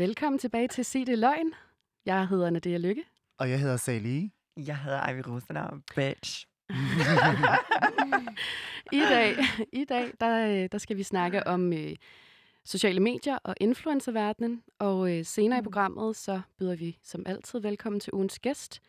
Velkommen tilbage til Sig det løgn. Jeg hedder Nadia Lykke. Og jeg hedder Sally. Jeg hedder Ivy Rosenau, bitch. I dag, i dag der, der skal vi snakke om øh, sociale medier og influencerverdenen. Og øh, senere i programmet, så byder vi som altid velkommen til ugens gæst.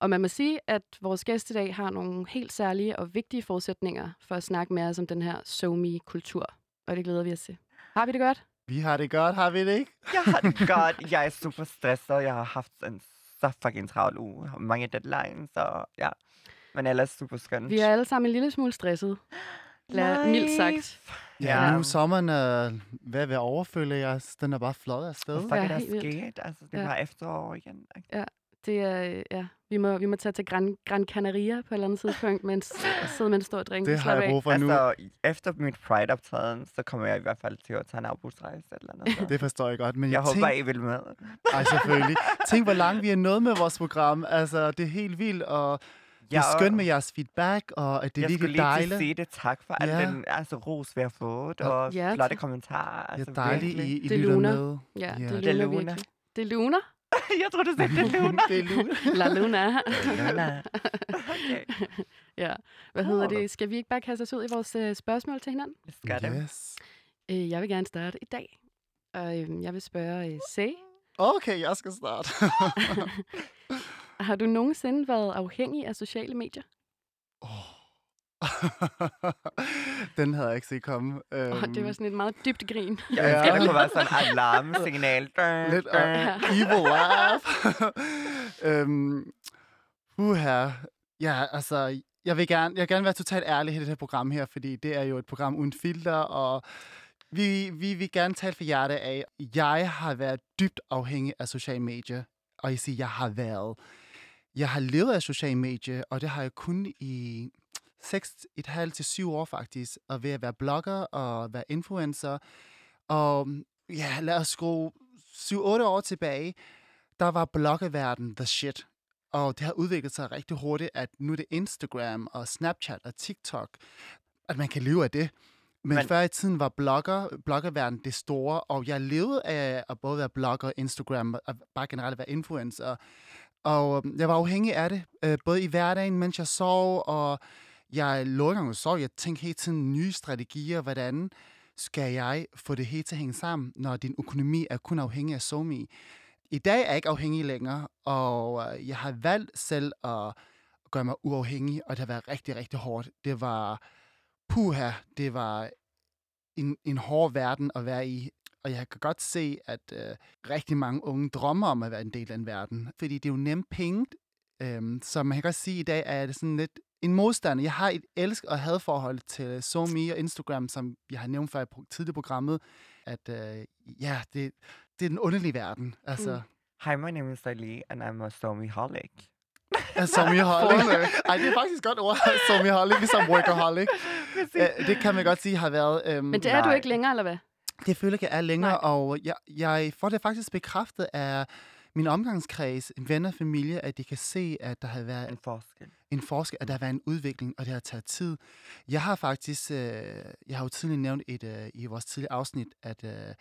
Og man må sige, at vores gæst i dag har nogle helt særlige og vigtige forudsætninger for at snakke med os om den her SoMe-kultur. Og det glæder vi os til. Har vi det godt? Vi har det godt, har vi det ikke? Jeg har det godt. Jeg er super stresset. Jeg har haft en så fucking travl uge. Mange deadlines, og ja. Men ellers super skønt. Vi er alle sammen en lille smule stresset. Lad, mildt sagt. Ja, Ja. nu er sommeren øh, ved at være overfølge jeg. Den er bare flot afsted. Hvad fuck Ja, er der sket? Altså, det Ja. var efterår igen. ikke? Det er, øh, ja, vi må, vi må tage til Gran, Gran Canaria på et eller andet tidspunkt, mens sidde med en stor drink. Det har jeg af. brug for nu. Altså, efter mit Pride-optræden, så kommer jeg i hvert fald til at tage en afbudsrejse eller andet. Så. Det forstår jeg godt, men jeg jeg, håber, tænk, I vil med. ej, selvfølgelig. Tænk, hvor langt vi er nået med vores program. Altså, det er helt vildt, og det er skønt med jeres feedback, og at det er jeg skulle virkelig lige dejligt. at sige det. Tak for al Ja. den altså, ros, vi har fået, Ja. og Ja, flotte kommentarer. Det Altså, er dejligt. I, I Det lytter luner. med. Ja, Ja. det Det luner luner. virkelig. Det luner. jeg tror, du sagde det luner. det er luner. La Luna. Luna. okay, ja. Hvad hedder det? Skal vi ikke bare kaste os ud i vores øh, spørgsmål til hinanden? det skal det. Yes. Øh, jeg vil gerne starte i dag. Og øh, jeg vil spørge øh, Say, Okay, jeg skal starte. har du nogensinde været afhængig af sociale medier? Den havde jeg ikke set komme. Øhm, Oh, det var sådan et meget dybt grin. Ja. ønsker, der kunne være sådan en alarmsignal. Lidt dun. uh, evil laugh. øhm, uha. Ja, altså, jeg vil, gerne, jeg vil gerne være totalt ærlig i det her program her, fordi det er jo et program uden filter, og vi, vi vil gerne tale for hjertet af. Jeg har været dybt afhængig af sociale medier, og jeg siger, jeg har været. Jeg har levet af sociale medier, og det har jeg kun i 6,5 til 7 år faktisk, og ved at være blogger og være influencer. Og ja, lad os skrue 7-8 år tilbage, der var bloggerverden the shit. Og det har udviklet sig rigtig hurtigt, at nu er det Instagram og Snapchat og TikTok, at man kan leve af det. Men, Men Men- før i tiden var blogger, bloggerverden det store, og jeg levede af at både være blogger, Instagram og bare generelt være influencer. Og øhm, jeg var afhængig af det, øh, både i hverdagen, mens jeg sov, og jeg lå ikke engang og sov. Jeg tænkte hele tiden nye strategier, hvordan skal jeg få det hele til at hænge sammen, når din økonomi er kun afhængig af SoMe. I dag er jeg ikke afhængig længere, og øh, jeg har valgt selv at gøre mig uafhængig, og det har været rigtig, rigtig hårdt. Det var puha, det var en, en hård verden at være i, og jeg kan godt se, at øh, rigtig mange unge drømmer om at være en del af den verden, fordi det er jo nemt penge, øhm, så man kan godt sige, at i dag er det sådan lidt en modstand. Jeg har et elsk- og hadforhold til SoMe og Instagram, som jeg har nævnt før i tidligere programmet, at øh, ja, det, det er den underlige verden. Altså, mm. Hi, my name is Ali, and I'm a Somiholic. SoMe-holic. Ej, det er faktisk godt ord. SoMe-holic, ligesom workaholic. Øh, det kan man godt sige har været... Øhm, Men det er du Nej. ikke længere, eller hvad? Det føler jeg, jeg er længere, Nej. og jeg, jeg får det faktisk bekræftet af min omgangskreds, venner og familie, at de kan se, at der har været En forskel. en forskel, at der har været en udvikling, og det har taget tid. Jeg har faktisk, øh, jeg har jo tidligere nævnt et, øh, i vores tidlige afsnit, at øh,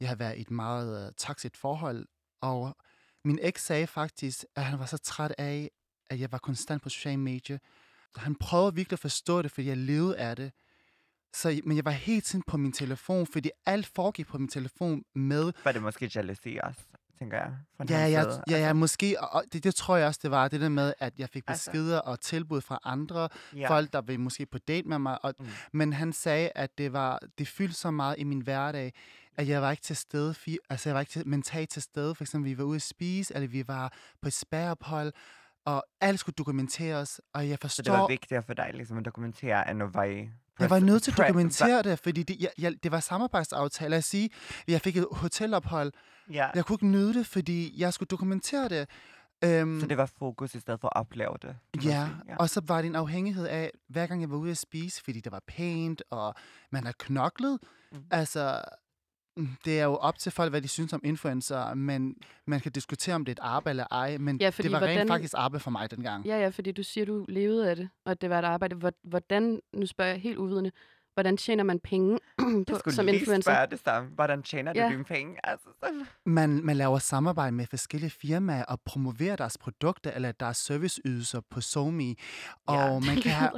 jeg har været i et meget øh, toxic forhold, og min eks sagde faktisk, at han var så træt af, at jeg var konstant på sociale medier. Han prøvede virkelig at forstå det, fordi jeg levede af det. Så, men jeg var hele tiden på min telefon, fordi alt foregik på min telefon med Var det måske jealousy også, tænker jeg? Fra Ja, hans ja, side? ja, ja, måske, og det, det tror jeg også, det var det der med, at jeg fik Altså- beskeder og tilbud fra andre ja. folk, der ville måske på date med mig, og, Mm. men han sagde, at det var det fyldte så meget i min hverdag, at jeg var ikke til stede, altså jeg var ikke til, mentalt til stede, for eksempel vi var ude at spise, eller vi var på et spærophold, og alt skulle dokumenteres, og jeg Så forstår... det var vigtigere for dig ligesom, at dokumentere, end at være. Jeg var nødt til at dokumentere det, fordi det, jeg, jeg, det var samarbejdsaftale. Os sige, jeg fik et hotelophold. Ja, Jeg kunne ikke nyde det, fordi jeg skulle dokumentere det. Øhm, så det var fokus i stedet for at opleve det. Ja, ja. og så var det en afhængighed af, hver gang jeg var ude at spise, fordi det var pænt, og man har knoklet. Mhm. Altså, mm, det er jo op til folk, hvad de synes om influencer, men man kan diskutere, om det er et arbejde eller ej, men Ja, det var rent hvordan- faktisk arbejde for mig dengang. Ja, ja, fordi du siger, du levede af det, og at det var et arbejde. Hvor- Hvordan, nu spørger jeg helt uvidende, hvordan tjener man penge Jeg på, skulle som lige influencer? spørge det samme. Hvordan tjener du Ja. dine penge? Altså. Man, man laver samarbejde med forskellige firmaer og promoverer deres produkter eller deres serviceydelser på SoMe. Og man kan have,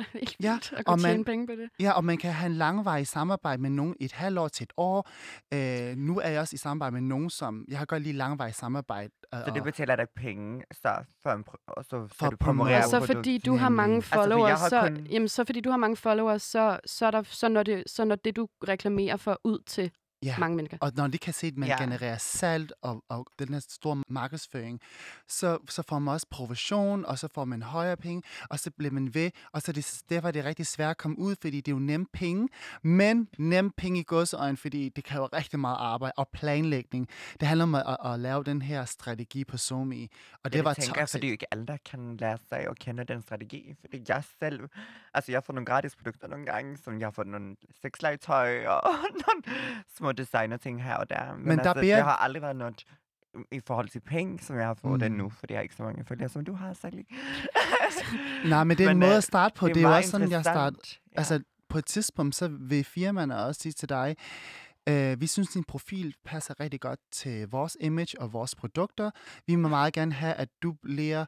Ja, og man- penge på det. Ja, og man kan have en langvarig samarbejde med nogen i et halvt år til et år. Øh, nu er jeg også i samarbejde med nogen, som... Jeg har godt lige langvarig samarbejde. Øh, Så det betaler dig penge, så for en, og så For at du promovere Og så fordi du har mange. Altså, for jeg followers, så, jamen, så fordi du har mange followers, så, så, er der, så, når det, så når det, du reklamerer for ud til? Ja. mange mennesker. Og når de kan se, at man Ja. genererer salg og, og den her store markedsføring, så, så får man også provision, og så får man højere penge, og så bliver man ved. Og så det, derfor er det rigtig svært at komme ud, fordi det er jo nemme penge, men nemme penge i godsøjen, fordi det kræver rigtig meget arbejde og planlægning. Det handler om at, at, at lave den her strategi på SoMe. Og det jeg var tænker, toxic. fordi ikke alle, kan lære sig at kende den strategi. Fordi jeg selv, altså jeg får nogle gratis produkter nogle gange, som jeg fået nogle sexlegetøj og nogle små designer ting her og der. Men, Men der altså, bliver- det har aldrig været noget i forhold til penge, som jeg har fået mm. Mm. nu, fordi jeg har ikke så mange følgere, som du har, Sally. Nej, men det er en Men, måde øh, at starte på. Det er, jo også sådan, jeg startede. Ja. Altså, på et tidspunkt, så vil firmaerne også sige til dig, øh, vi synes, din profil passer rigtig godt til vores image og vores produkter. Vi må meget gerne have, at du bliver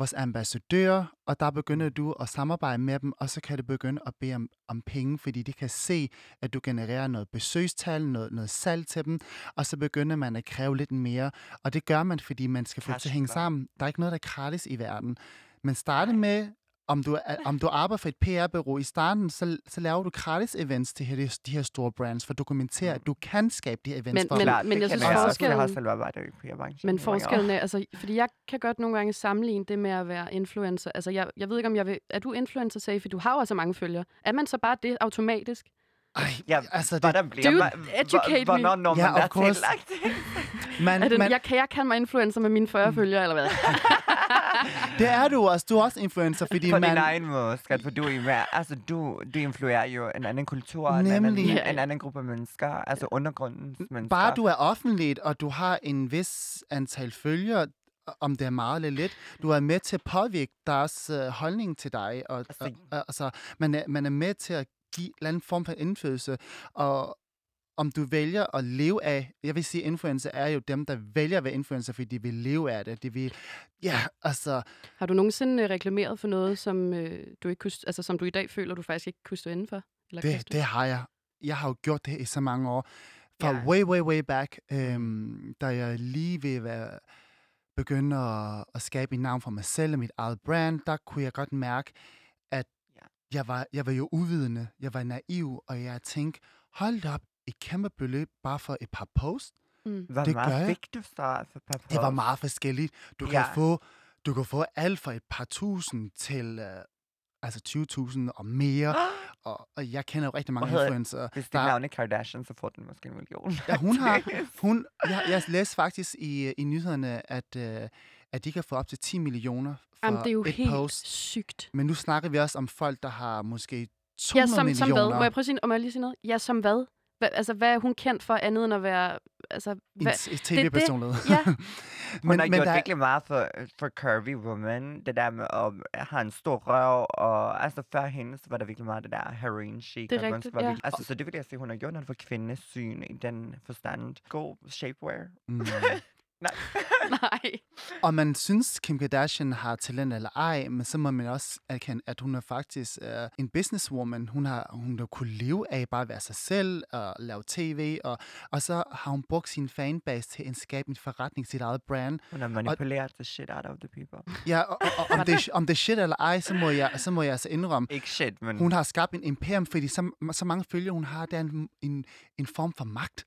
vores ambassadør, og der begynder du at samarbejde med dem, og så kan du begynde at bede om, om penge, fordi de kan se, at du genererer noget besøgstal, noget, noget salg til dem, og så begynder man at kræve lidt mere. Og det gør man, fordi man skal få det til at hænge sammen. Der er ikke noget, der er gratis i verden. Men starte med, om du, er- om du arbejder for et PR-bureau i starten, så, så laver du gratis events til her, de her store brands, for at dokumentere, at du kan skabe de her events Men- for men- dem. Men det jeg synes, jeg, også. jeg har forskellen- selv arbejdet i PR-branchen. Men forskellen er, altså, fordi jeg kan godt nogle gange sammenligne det med at være influencer. Altså, jeg, jeg ved ikke, om jeg vil... Er du influencer, Safi? Du har jo også mange følgere. Er man så bare det automatisk? Ej, Ja, altså, det, Hvordan bliver Dude, man, educate. Hvornår når Ja, man of der course. til man, Er det, man, jeg, kan, jeg kan mig influencer med mine 40 følgere, eller hvad? det er du også. Du er også influencer, fordi På man... din egen måde, skat, for du er altså du, du influerer jo en anden kultur, en anden, Nemlig. Ja. en anden gruppe mennesker, altså undergrundens mennesker. Bare du er offentligt, og du har en vis antal følgere, om det er meget eller lidt, du er med til at påvirke deres uh, holdning til dig. Og, Altså- og, altså, man, er, man er med til at give en eller anden form for indflydelse. Og om du vælger at leve af, jeg vil sige, influencer er jo dem, der vælger at være influencer, fordi de vil leve af det. De vil, ja, altså, Har du nogensinde øh, reklameret for noget, som, øh, du ikke kunne, altså, som du i dag føler, du faktisk ikke kunne stå inden for? Eller det, det har jeg. Jeg har jo gjort det i så mange år. Fra Ja. way, way, way back, øhm, da jeg lige vil være begynde at, at skabe et navn for mig selv og mit eget brand, der kunne jeg godt mærke, at jeg, var, jeg var jo uvidende, jeg var naiv, og jeg tænkte, hold op, et kæmpe beløb bare for et par post. Mm. Hvor det gør meget jeg. fik du så for per Det var post? meget forskelligt. Du kan, Ja. få, du kan få alt fra et par tusind til uh, altså 20.000 og mere. Og, og jeg kender jo rigtig mange influencer. Hvis navn er Kardashian, så får den måske en million. Ja, hun har, hun, jeg, jeg læste faktisk i, i nyhederne, at, uh, at de kan få op til 10 millioner for Jamen, det er jo et helt post. sygt. Men nu snakker vi også om folk, der har måske 200 Ja, som, som millioner. hvad? Må jeg prøve at sige, må jeg lige sige noget? Ja, som hvad? Hva, altså, hvad er hun kendt for andet end at være... Altså, En hvad? t- tv-personlighed. Ja. Hun har gjort der, virkelig meget for, for curvy women. Det der med at have en stor røv, og altså før hende, så var der virkelig meget det der heroin chic. Det er rigtigt, var ja. virkelig- Altså, så det vil jeg sige, hun har gjort noget for kvindesyn i den forstand. God shapewear. mm. Nej. Nej. Og man synes, Kim Kardashian har talent eller ej, men så må man også erkende, at hun er faktisk uh, en businesswoman. Hun har, hun har kunne leve af bare at være sig selv og lave tv, og, og så har hun brugt sin fanbase til at skabe en forretning, sit eget brand. Hun har manipuleret the shit out of the people. Ja, og, og, og om, det, om det er shit eller ej, så må jeg, så må jeg altså indrømme, Ikke shit, men... hun har skabt en imperium, fordi så, så mange følgere, hun har, det er en, en, en form for magt.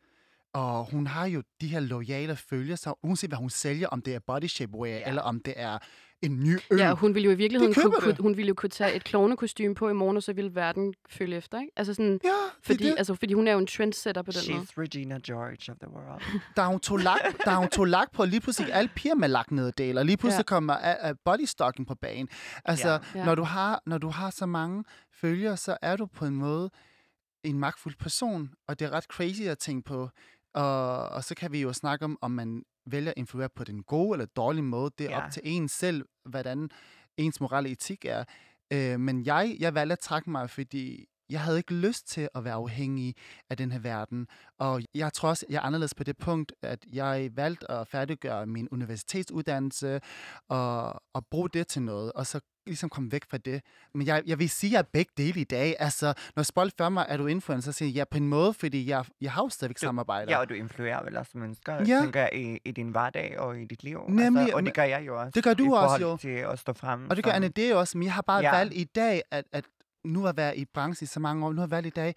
Og hun har jo de her loyale følgere, så uanset hvad hun sælger, om det er body shapewear, Ja. eller om det er en ny øl. Ja, hun ville jo i virkeligheden kunne, kunne, hun ville jo kunne tage et klovnekostyme på i morgen, og så ville verden følge efter, ikke? Altså sådan, ja det fordi, det. altså, fordi hun er jo en trendsetter på den måde. She's Regina George of the world. Der er hun tog lagt, der er hun tog lagt på, lige pludselig alle piger med lagt nederdel, og lige pludselig Ja. kommer uh, uh, bodystocking på banen. Altså. Ja. Når, du har, når du har så mange følgere, så er du på en måde en magtfuld person, og det er ret crazy at tænke på. Og, og så kan vi jo snakke om, om man vælger at influere på den gode eller dårlige måde. Det er Ja. op til en selv, hvordan ens morale etik er. Øh, men jeg, jeg valgte at trække mig, fordi jeg havde ikke lyst til at være afhængig af den her verden. Og jeg tror også, jeg er anderledes på det punkt, at jeg valgte at færdiggøre min universitetsuddannelse og, og bruge det til noget, og så ligesom komme væk fra det. Men jeg, jeg vil sige, at jeg er begge dele i dag. Altså, når Spold spørger mig, er du influencer, så siger jeg ja, på en måde, fordi jeg, jeg har jo stadigvæk Du, samarbejder. ja, og du influerer vel også mennesker, Ja. tænker jeg, i, i din hverdag og i dit liv. Nemlig, altså, og det gør jeg jo også. Det gør du i også, jo. til at stå frem. Og det gør Anne det også, men jeg har bare Ja. valgt i dag, at, at nu at være i branchen i så mange år, nu har jeg valgt i dag,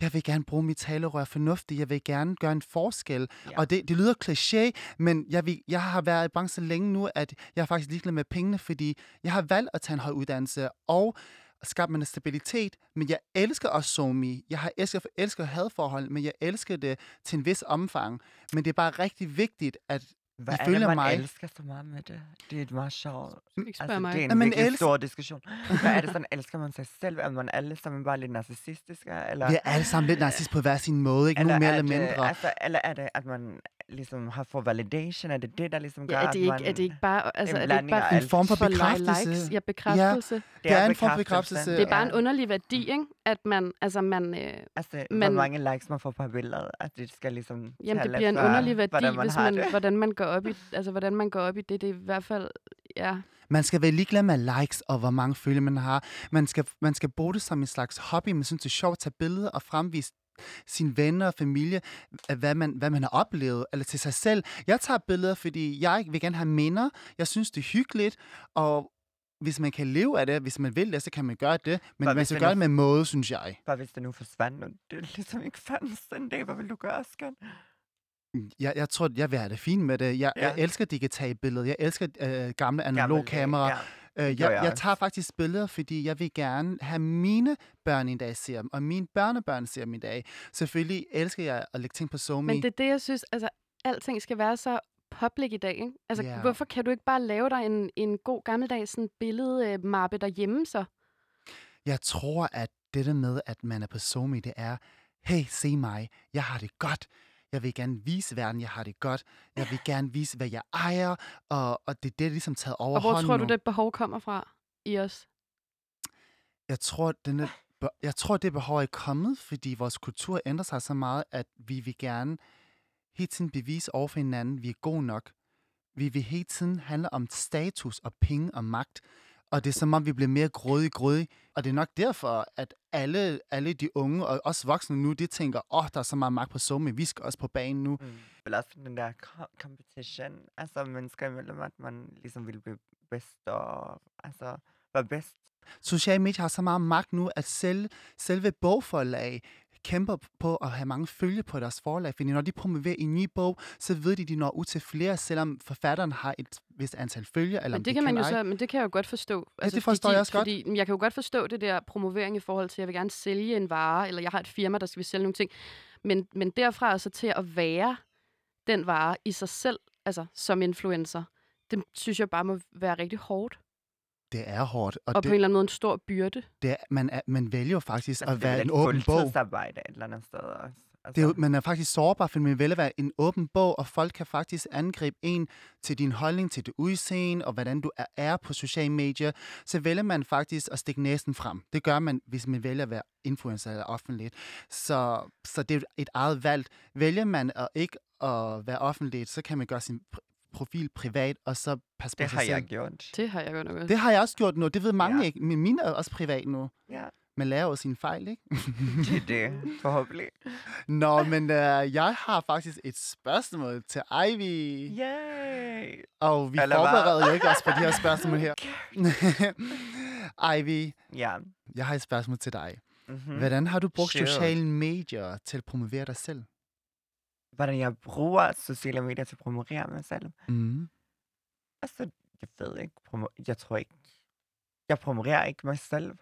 jeg vil gerne bruge mit talerør fornuftigt, jeg vil gerne gøre en forskel. Ja. Og det, det lyder kliché, men jeg, vil, jeg har været i branchen længe nu, at jeg er faktisk ligeglad med pengene, fordi jeg har valgt at tage en høj uddannelse og skabe mig en stabilitet, men jeg elsker også somi. Jeg har elsker, elsker hadforhold, men jeg elsker det til en vis omfang. Men det er bare rigtig vigtigt, at Hvad er ifølge det, man mig- elsker så meget med det? Det er meget sjovt. Ikke Altså, mig. det er en Jamen, virkelig elsk- stor diskussion. Hvad er det sådan, elsker man sig selv? Er man alle sammen bare lidt narcissistiske? Eller, vi er alle sammen lidt narcissist på hver sin måde, ikke? Nogle mere er eller det, mindre. Altså, eller er det, at man ligesom har fået validation? Er det det, der ligesom gør, Ja, er det, at man... ikke, er det ikke bare, altså, er det ikke bare. En form for for bekræftelse. likes? Ja, bekræftelse. Ja. Det er en form for bekræftelse. Det er bare ja. en underlig værdi, ikke? At man, altså man, øh, Altså, Men- hvor mange likes man får på billeder, at det skal ligesom jamen det bliver en for, underlig værdi, man hvis man, det. hvordan man går op i, altså hvordan man går op i det. Det er i hvert fald, ja. Man skal være ligeglad med likes og hvor mange følgere man har. Man skal, man skal bruge det som en slags hobby. Man synes, det er sjovt at tage billeder og fremvise sine venner og familie, af hvad man, hvad man har oplevet, eller til sig selv. Jeg tager billeder, fordi jeg vil gerne have minder. Jeg synes, det er hyggeligt, og hvis man kan leve af det, hvis man vil det, så kan man gøre det. Men Hvad man hvis skal det gøre det med måde, synes jeg. Bare hvis det nu forsvandt, og det ligesom ikke fandtes den dag, hvad vil du gøre, skat? Jeg, jeg tror, jeg vil have det fint med det. Jeg, Ja. jeg elsker digitale billeder. Jeg elsker øh, gamle analog kameraer. Ja. Øh, jeg, jeg tager faktisk billeder, fordi jeg vil gerne have mine børn en dag ser dem, og mine børnebørn ser dem i dag. Selvfølgelig elsker jeg at lægge ting på SoMe. Men det er det, jeg synes, altså alting skal være så public i dag, ikke? Altså, Ja. hvorfor kan du ikke bare lave dig en, en god gammeldags sådan billedmappe derhjemme så? Jeg tror, at det der med, at man er på SoMe, det er, hey, se mig, jeg har det godt. Jeg vil gerne vise verden, jeg har det godt. Jeg vil gerne vise, hvad jeg ejer, og, og det er det, der ligesom taget over Og hvor tror du, nu. det behov kommer fra i os? Jeg tror, denne, be- jeg tror, det behov er kommet, fordi vores kultur ændrer sig så meget, at vi vil gerne hele tiden bevise over for hinanden, at vi er gode nok. Vi vil hele tiden handle om status og penge og magt. Og det er som om, vi bliver mere grådige, grådige. Og det er nok derfor, at alle, alle de unge, og også voksne nu, de tænker, åh, oh, der er så meget magt på summe, vi skal også på banen nu. Mm. Vel også den der co- competition, altså mennesker imellem, at man ligesom vil blive bedst og altså være bedst. Sociale medier har så meget magt nu, at selv, selve bogforlag kæmper på at have mange følge på deres forlag, fordi når de promoverer en ny bog, så ved de, at de når ud til flere, selvom forfatteren har et vist antal følger. Eller Men det de kan man jo så, men det kan jeg jo godt forstå. det fordi forstår de, jeg også godt. fordi, godt. Jeg kan jo godt forstå det der promovering i forhold til, at jeg vil gerne sælge en vare, eller jeg har et firma, der skal vil sælge nogle ting. Men, men derfra og så til at være den vare i sig selv, altså som influencer, det synes jeg bare må være rigtig hårdt. Det er hårdt, og, Og, og på en det, eller anden måde en stor byrde. det er, man, er, man vælger jo faktisk Altså, at det er være en åben bog. fuldtidsarbejde et eller andet sted også. Altså, Det er jo, man er faktisk sårbar, for man vælger at være en åben bog, og folk kan faktisk angribe en til din holdning, til det udseende, og hvordan du er, er på sociale medier. Så vælger man faktisk at stikke næsen frem. Det gør man, hvis man vælger at være influencer eller offentligt. Så, så det er et eget valg. Vælger man at ikke at være offentligt, så kan man gøre sin profil privat, og så passe på det sig har selv. jeg gjort. Det har jeg godt nok også. Det har jeg også gjort nu. Det ved mange Ja. ikke, men mine er også privat nu. Ja, Man lærer jo sine fejl, ikke? det er det, forhåbentlig. Nå, men øh, jeg har faktisk et spørgsmål til Ivy. Yay! Og vi Eller forbereder jo ikke os på de her spørgsmål her. Ivy, Ja. jeg har et spørgsmål til dig. Mm-hmm. Hvordan har du brugt Sure. sociale medier til at promovere dig selv? Hvordan jeg bruger sociale medier til at promovere mig selv. Mm. Altså, jeg ved ikke. Promo- jeg tror ikke. Jeg promoverer ikke mig selv,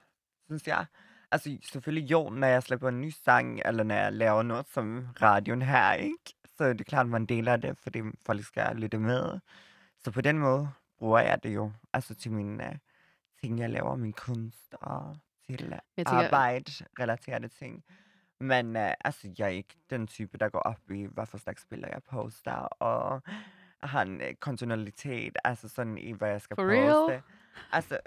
synes jeg. Altså, selvfølgelig jo, når jeg slipper en ny sang, eller når jeg laver noget som radioen her, ikke? Så det er klart, man deler det, fordi folk skal lytte med. Så på den måde bruger jeg det jo. Altså til mine uh, ting, jeg laver, min kunst og til Jeg tænker- arbejde, relaterede ting. Men uh, altså, jeg er ikke den type, der går op i, hvad for slags billeder jeg poster, og har en kontinuitet, altså sådan i, hvad jeg skal For poste. real? Altså,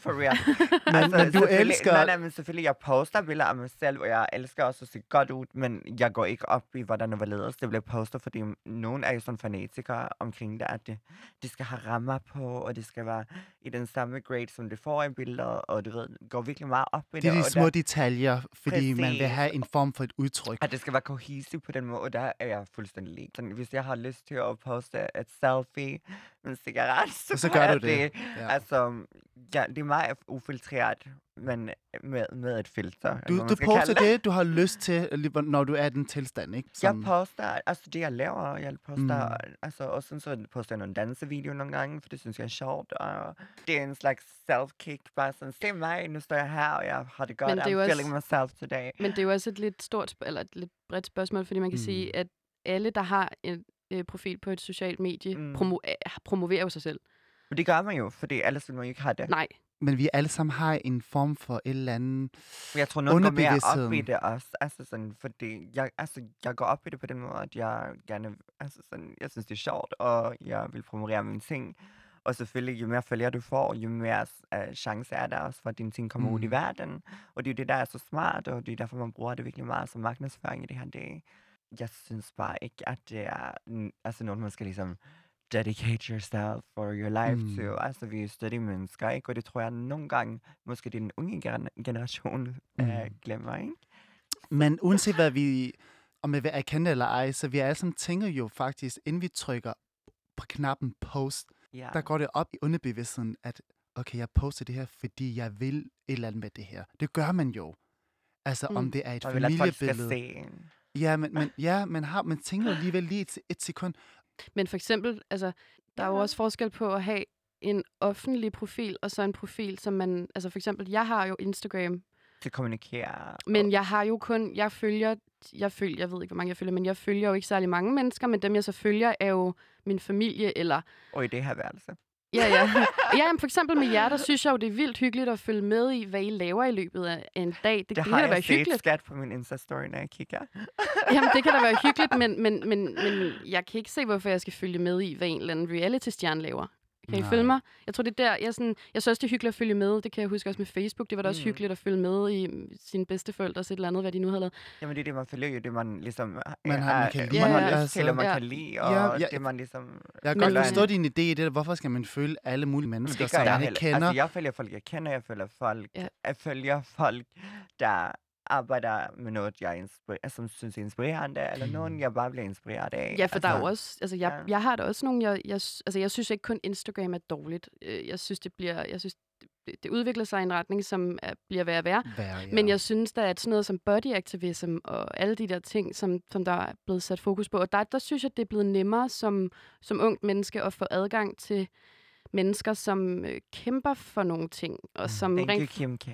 For real. Men, men du elsker... Nej, nej, men selvfølgelig, jeg poster billeder af mig selv, og jeg elsker også at se godt ud, men jeg går ikke op i, hvordan og hvorledes det bliver postet, fordi nogen er jo sådan fanatikere omkring det, at det, det skal have rammer på, og det skal være i den samme grade, som det får i billeder, og du ved, går virkelig meget op i det. Det er de og små der, detaljer, fordi man vil Præcis. have en form for et udtryk. at det skal være cohesive på den måde, og der er jeg fuldstændig. Sådan, hvis jeg har lyst til at poste et selfie med en cigaret, så, Så gør gør du det. det. Ja. Altså, ja, det er meget ufiltreret, men med, med et filter. Du, du poster det, du har lyst til, når du er i den tilstand, ikke? Jeg poster, altså det jeg laver, jeg poster, Mm. altså også sådan, så poster jeg nogle dansevideoer nogle gange, for det synes jeg er sjovt, og det er en slags self-kick, bare sådan, se mig, nu står jeg her, og jeg har det godt, Men det er I'm jo feeling også- myself today. Men det er jo også et lidt stort, eller et lidt bredt spørgsmål, fordi man kan mm. sige, at alle, der har en øh, profil på et socialt medie, mm. Promo- promoverer jo sig selv. Men det gør man jo, fordi ellers ville man jo ikke have det. Nej, Men vi alle sammen har en form for et eller andet... Jeg tror, nogen går mere op i det også. Altså sådan, fordi jeg, altså, jeg går op i det på den måde, at jeg gerne, altså sådan, jeg synes, det er sjovt, og jeg vil promovere mine ting. Og selvfølgelig, jo mere følgere du får, jo mere uh, chance er der også for, at dine ting kommer mm. ud i Mm. verden. Og det er jo det, der er så smart, og det er derfor, man bruger det virkelig meget som markedsføring i det her dag. Jeg synes bare ikke, at det er altså noget, man skal ligesom dedicate yourself for your life Mm. to. Altså, vi er stadig mennesker, ikke? Og det tror jeg nogle gange, måske den unge gener- generation mm. Mm. øh, glemmer, ikke? Men uanset hvad vi... Om jeg vil erkende det eller ej, så vi alle sammen tænker jo faktisk, inden vi trykker på knappen post, Ja. der går det op i underbevidstheden, at okay, jeg poster det her, fordi jeg vil et eller andet med det her. Det gør man jo. Altså, mm. om det er et familiebillede. Ja, men, men, ja, man, har, man tænker alligevel lige et, et sekund. Men for eksempel, altså, der er jo Ja. også forskel på at have en offentlig profil, og så en profil, som man... Altså for eksempel, jeg har jo Instagram, til kommunikere. men jeg har jo kun... Jeg følger... Jeg følger, jeg ved ikke, hvor mange jeg følger, men jeg følger jo ikke særlig mange mennesker, men dem, jeg så følger, er jo min familie, eller Og i det her værelse. Ja, ja. ja jamen, for eksempel med jer, der synes jeg jo, det er vildt hyggeligt at følge med i, hvad I laver i løbet af en dag. Det, Det, det har kan da være set hyggeligt. skat på min Insta-story, når jeg kigger. Jamen, det kan da være hyggeligt, men, men, men, men jeg kan ikke se, hvorfor jeg skal følge med i, hvad en eller anden reality-stjerne laver. Kan I Nej. følge mig? Jeg tror, det er der, jeg, sådan, jeg synes også, det er hyggeligt at følge med. Det kan jeg huske også med Facebook. Det var da også Mm. hyggeligt at følge med i mm, sine bedsteforældres et eller andet, hvad de nu havde lavet. Jamen, det er det, man følger jo, det man ligesom... Man har- man kan lide, man har til, og man ja. kan lide, og Ja, ja. det man ligesom... Jeg kan godt forstå din idé i det. Hvorfor skal man følge alle mulige Men mennesker, som jeg man ikke kender? Altså, jeg følger folk, jeg kender. Jeg følger folk, Ja. jeg følger folk, der arbejder med noget, jeg inspir- som synes er inspirerende, eller nogen, jeg bare bliver inspireret af. Ja, for der er jo Altså, også, altså jeg, ja. jeg har da også nogle, jeg, jeg, altså jeg synes ikke kun Instagram er dårligt. Øh, Jeg synes, det bliver, jeg synes, det, det udvikler sig i en retning, som er, bliver værre og værre. Værre, ja. Men jeg synes da, at sådan noget som body activism og alle de der ting, som, som der er blevet sat fokus på, og der, der synes jeg, det er blevet nemmere som, som ungt menneske at få adgang til mennesker, som øh, kæmper for nogle ting, og som Thank you, rent... Kim K.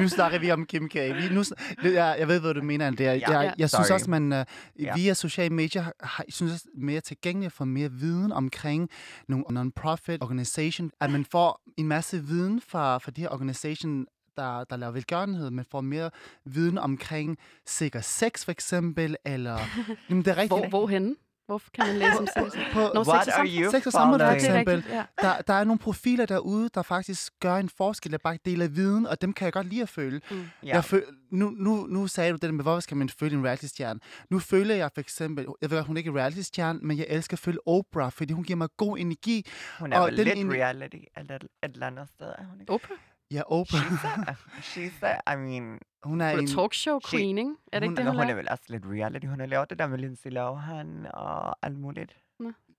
nu snakker vi om Kim K. Vi, nu, jeg, jeg ved, hvad du mener, Andrea. Jeg, Ja, jeg, jeg synes også, man uh, Ja. via sociale medier har, har, jeg synes også, mere tilgængeligt for mere viden omkring nogle non-profit organization. At man får en masse viden fra, fra de her organization, der, der laver velgørenhed. Man får mere viden omkring sikker sex, for eksempel, eller... Jamen, det er rigtigt. Hvor, hvorhenne? Hvor kan man læse om sex? På, Nå, What sex og you Sex og samfund, for er eksempel. rigtigt, ja. der, der er nogle profiler derude, der faktisk gør en forskel, der bare deler viden, og dem kan jeg godt lide at følge. Mm. Ja. Jeg føl, nu, nu, nu sagde du det der med, hvorfor skal man følge en reality-stjerne? Nu følger jeg for eksempel, jeg ved godt, hun er ikke reality-stjerne, men jeg elsker at følge Oprah, fordi hun giver mig god energi. Hun er og vel den lidt ene- reality et eller andet sted, er hun ikke? Oprah? Ja, Oprah, She's a, she's a, I mean, hun er Hun er en... talkshow She- queen, ikke? Er det hun- ikke det, hun, hun, er vel også lidt reality. Hun har lavet det der med Lindsay Lohan og alt muligt.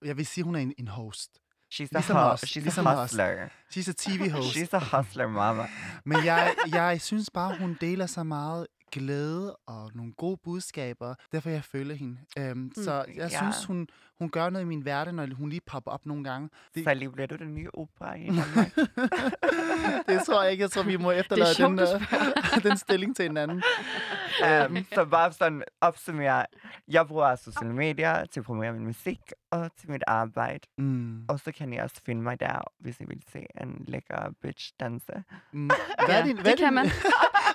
Jeg vil sige, hun er en, en host. She's a, Ligesom hu- os, she's ligesom a os. hustler. She's a TV-host. She's a hustler, mama. Men jeg, jeg synes bare, hun deler så meget glæde og nogle gode budskaber. Derfor jeg føler hende. Øhm, så jeg Ja. synes, hun, hun gør noget i min verden, når hun lige popper op nogle gange. Det, lige bliver du den nye opera i det tror jeg ikke. Jeg tror, vi må efterlade sjovt, den, uh, den stilling til hinanden. um, så bare sådan opsummere. Jeg bruger sociale medier til at promovere min musik og til mit arbejde. Mm. Og så kan I også finde mig der, hvis I vil se en lækker bitch danse. Mm. Hvad er Ja, din, det hvad kan din, man.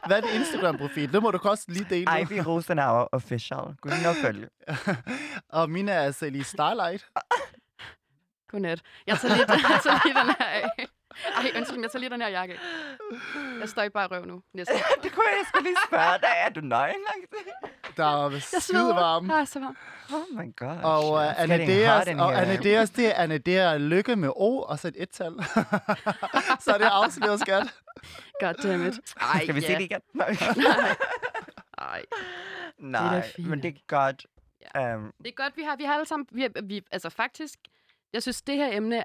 hvad er din Instagram-profil? Det må du også lige dele. Ivy Rosenauer Official. Gå ind og følg. og mine er Celie Starlight. Godnat. Jeg tager lige, jeg tager lige den her af. Ej, undskyld, jeg tager lige den her jakke af. Jeg står ikke bare røv nu. Næste. det kunne jeg skulle lige spørge dig. Er du nøgen? Der var Jeg skide varm. Ah, så varm. Oh my god. Og uh, getting Anadeas, og. Anadeas, det er Anadea Lykke med O og så et et-tal. så er det afsløret, skat. God damn it. Ej, Skal vi ja. se det igen? Nej. Ej. Nej, fint. men det er godt. Um, Det er godt, vi har, vi har alle sammen... Vi, har- vi, altså faktisk, jeg synes, det her emne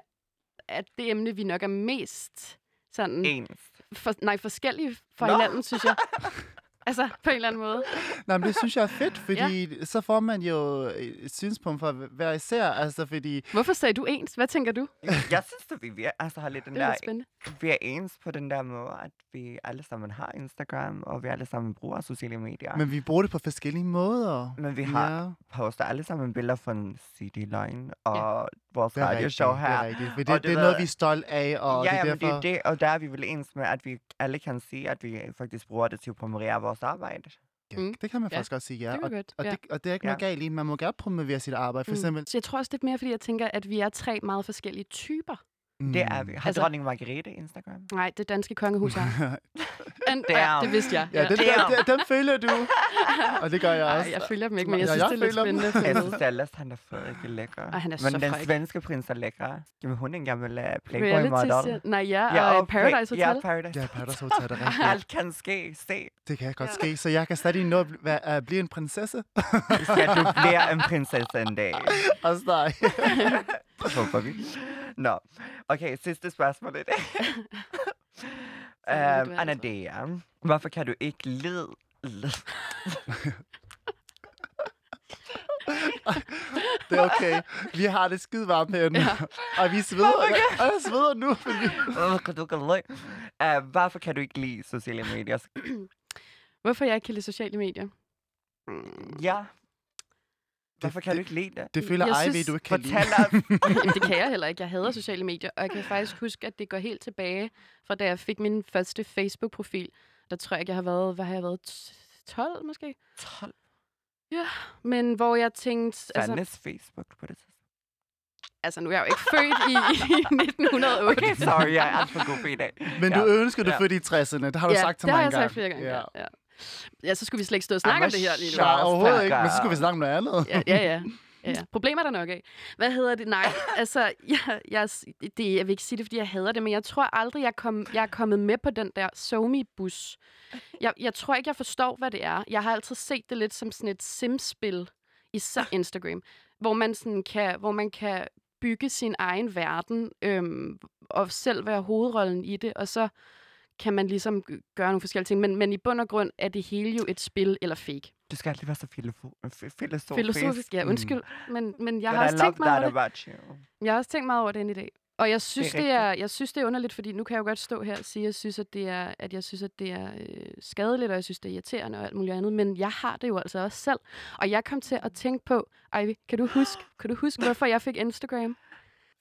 er det emne, vi nok er mest sådan... ens. For, nej, forskellige fra Nå. hinanden, synes jeg. altså, på en eller anden måde. Nej, men det synes jeg er fedt, fordi ja. så får man jo et synspunkt for hver især. Altså, fordi Hvorfor sagde du ens? Hvad tænker du? Jeg synes, at vi vi altså har lidt den Det er der, spændende. vi er ens på den der måde, at vi alle sammen har Instagram, og vi alle sammen bruger sociale medier. Men vi bruger det på forskellige måder. Men vi har Ja, poster alle sammen billeder fra CD Line og vores det er rigtigt. radioshow Det her. er rigtigt. For det, Og det, det er noget, vi er stolt af, og ja, det er men det derfor... er det, og der er vi vel ens med, at vi alle kan se, at vi faktisk bruger det til at promovere vores arbejde. Ja, Mm. det kan man Ja, faktisk godt sige, ja. det og, godt, og, ja. det, og det er ikke noget Ja. galt i. Man må gerne promovere sit arbejde. For Mm. eksempel... Så jeg tror også lidt mere, fordi jeg tænker, at vi er tre meget forskellige typer. Det er vi. Har Altså- dronning Margrethe Instagram? Nej, det danske kongehus har. And, ja, det vidste jeg. Ja, den, Damn. den, den, den føler du. Og det gør jeg Ej, også. jeg følger dem ikke, men jeg Ja, synes, jeg det er lidt følger dem. spændende. Jeg synes, ellers han er Frederik er lækker. Ej, han er Men så den fræk. svenske prins er lækker. Jamen, hun er en gammel uh, Reality Playboy-model. ser- Nej, ja, og Paradise Ja, Hotel. Paradise. Ja, Paradise Hotel er det rigtigt. Alt kan ske. Se. Det kan godt Ja. ske, så jeg kan stadig nå at bl- at blive en prinsesse. Skal du blive en prinsesse en dag? Nej. Det håber vi. Nå, okay, sidste spørgsmål i dag. Så det um, du Anna altså. Dea, hvorfor kan du ikke lide... Det er okay. Vi har det skide varmt herinde. Ja. Og vi sveder. Og jeg sveder nu, fordi... Hvorfor kan du ikke lide... Uh, hvorfor kan du ikke lide sociale medier? Hvorfor jeg ikke kan lide sociale medier? Ja. Hvorfor kan det- du ikke lide det? Det føler Jeg Ivy, synes- du ikke kan lide. Fortæl os. Jamen, det kan jeg heller ikke. Jeg hader sociale medier, og jeg kan faktisk huske, at det går helt tilbage fra da jeg fik min første Facebook-profil. Der tror jeg ikke, jeg har været, hvad har jeg været, T- 12 måske? 12 Men hvor jeg tænkte, altså, fandens Facebook på det tidspunkt. altså nu er jeg jo ikke født i, i 1908. Okay, sorry, jeg er alt for god i dag. Men du Ja. ønsker, du Ja. født i 60'erne. Det har du ja, sagt til det mig har en jeg gang. sagt flere gange. Ja. Ja. Ja. ja, så skulle vi slet ikke stå og snakke om det her lige nu. Nej, overhovedet ikke. Men så skulle vi snakke om noget andet. Ja, ja, ja. Ja, ja. Problemer er der nok af. Hvad hedder det? Nej, altså, jeg, jeg, det, jeg vil ikke sige det, fordi jeg hader det, men jeg tror aldrig, jeg, kom, jeg er kommet med på den der SoMe-bus. Jeg, jeg tror ikke, jeg forstår, hvad det er. Jeg har altid set det lidt som sådan et simspil, især Instagram, hvor man, sådan kan, hvor man kan bygge sin egen verden, øhm, og selv være hovedrollen i det, og så kan man ligesom gøre nogle forskellige ting. Men, men i bund og grund er det hele jo et spil eller fake. Du skal altid være så filosofisk. Filosofisk, ja, Mm. undskyld. Men, men jeg But har I også tænkt meget over det. Jeg har også tænkt meget over det ind i dag. Og jeg synes, det er er, det er, jeg synes, det er underligt, fordi nu kan jeg jo godt stå her og sige, at jeg synes, at det er, at jeg synes, at det er øh, skadeligt, og jeg synes, det er irriterende og alt muligt andet. Men jeg har det jo altså også selv. Og jeg kom til at tænke på, Ivy, kan du huske, kan du huske hvorfor jeg fik Instagram?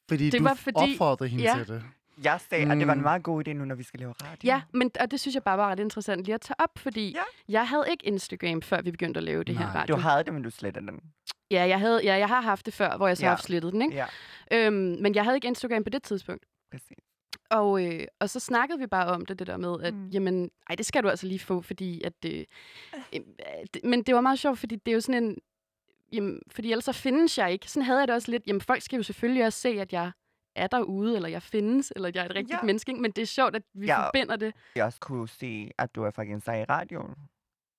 Fordi Det du var fordi- opfordrede hende ja. til det. Jeg sagde, at det var en Mm. meget god idé nu, når vi skal lave radio. Ja, men, og det synes jeg bare var ret interessant lige at tage op, fordi Ja. jeg havde ikke Instagram, før vi begyndte at lave det her Nej. radio. Du havde det, men du slettede den. Ja, jeg, havde, ja, jeg har haft det før, hvor jeg så Ja. har slettet den, ikke? Ja, Øhm, men jeg havde ikke Instagram på det tidspunkt. præcis. Og, øh, og så snakkede vi bare om det, det der med, at Mm. mm. jamen, ej, det skal du altså lige få, fordi at det... Øh, det men det var meget sjovt, fordi det er jo sådan en... Jamen, fordi ellers så findes jeg ikke. Sådan havde jeg det også lidt. Jamen, folk skal jo selvfølgelig også se, at jeg er derude, eller jeg findes, eller jeg er et rigtigt Ja. menneske. Men det er sjovt, at vi ja. forbinder det. Jeg også kunne se, at du er faktisk i radioen.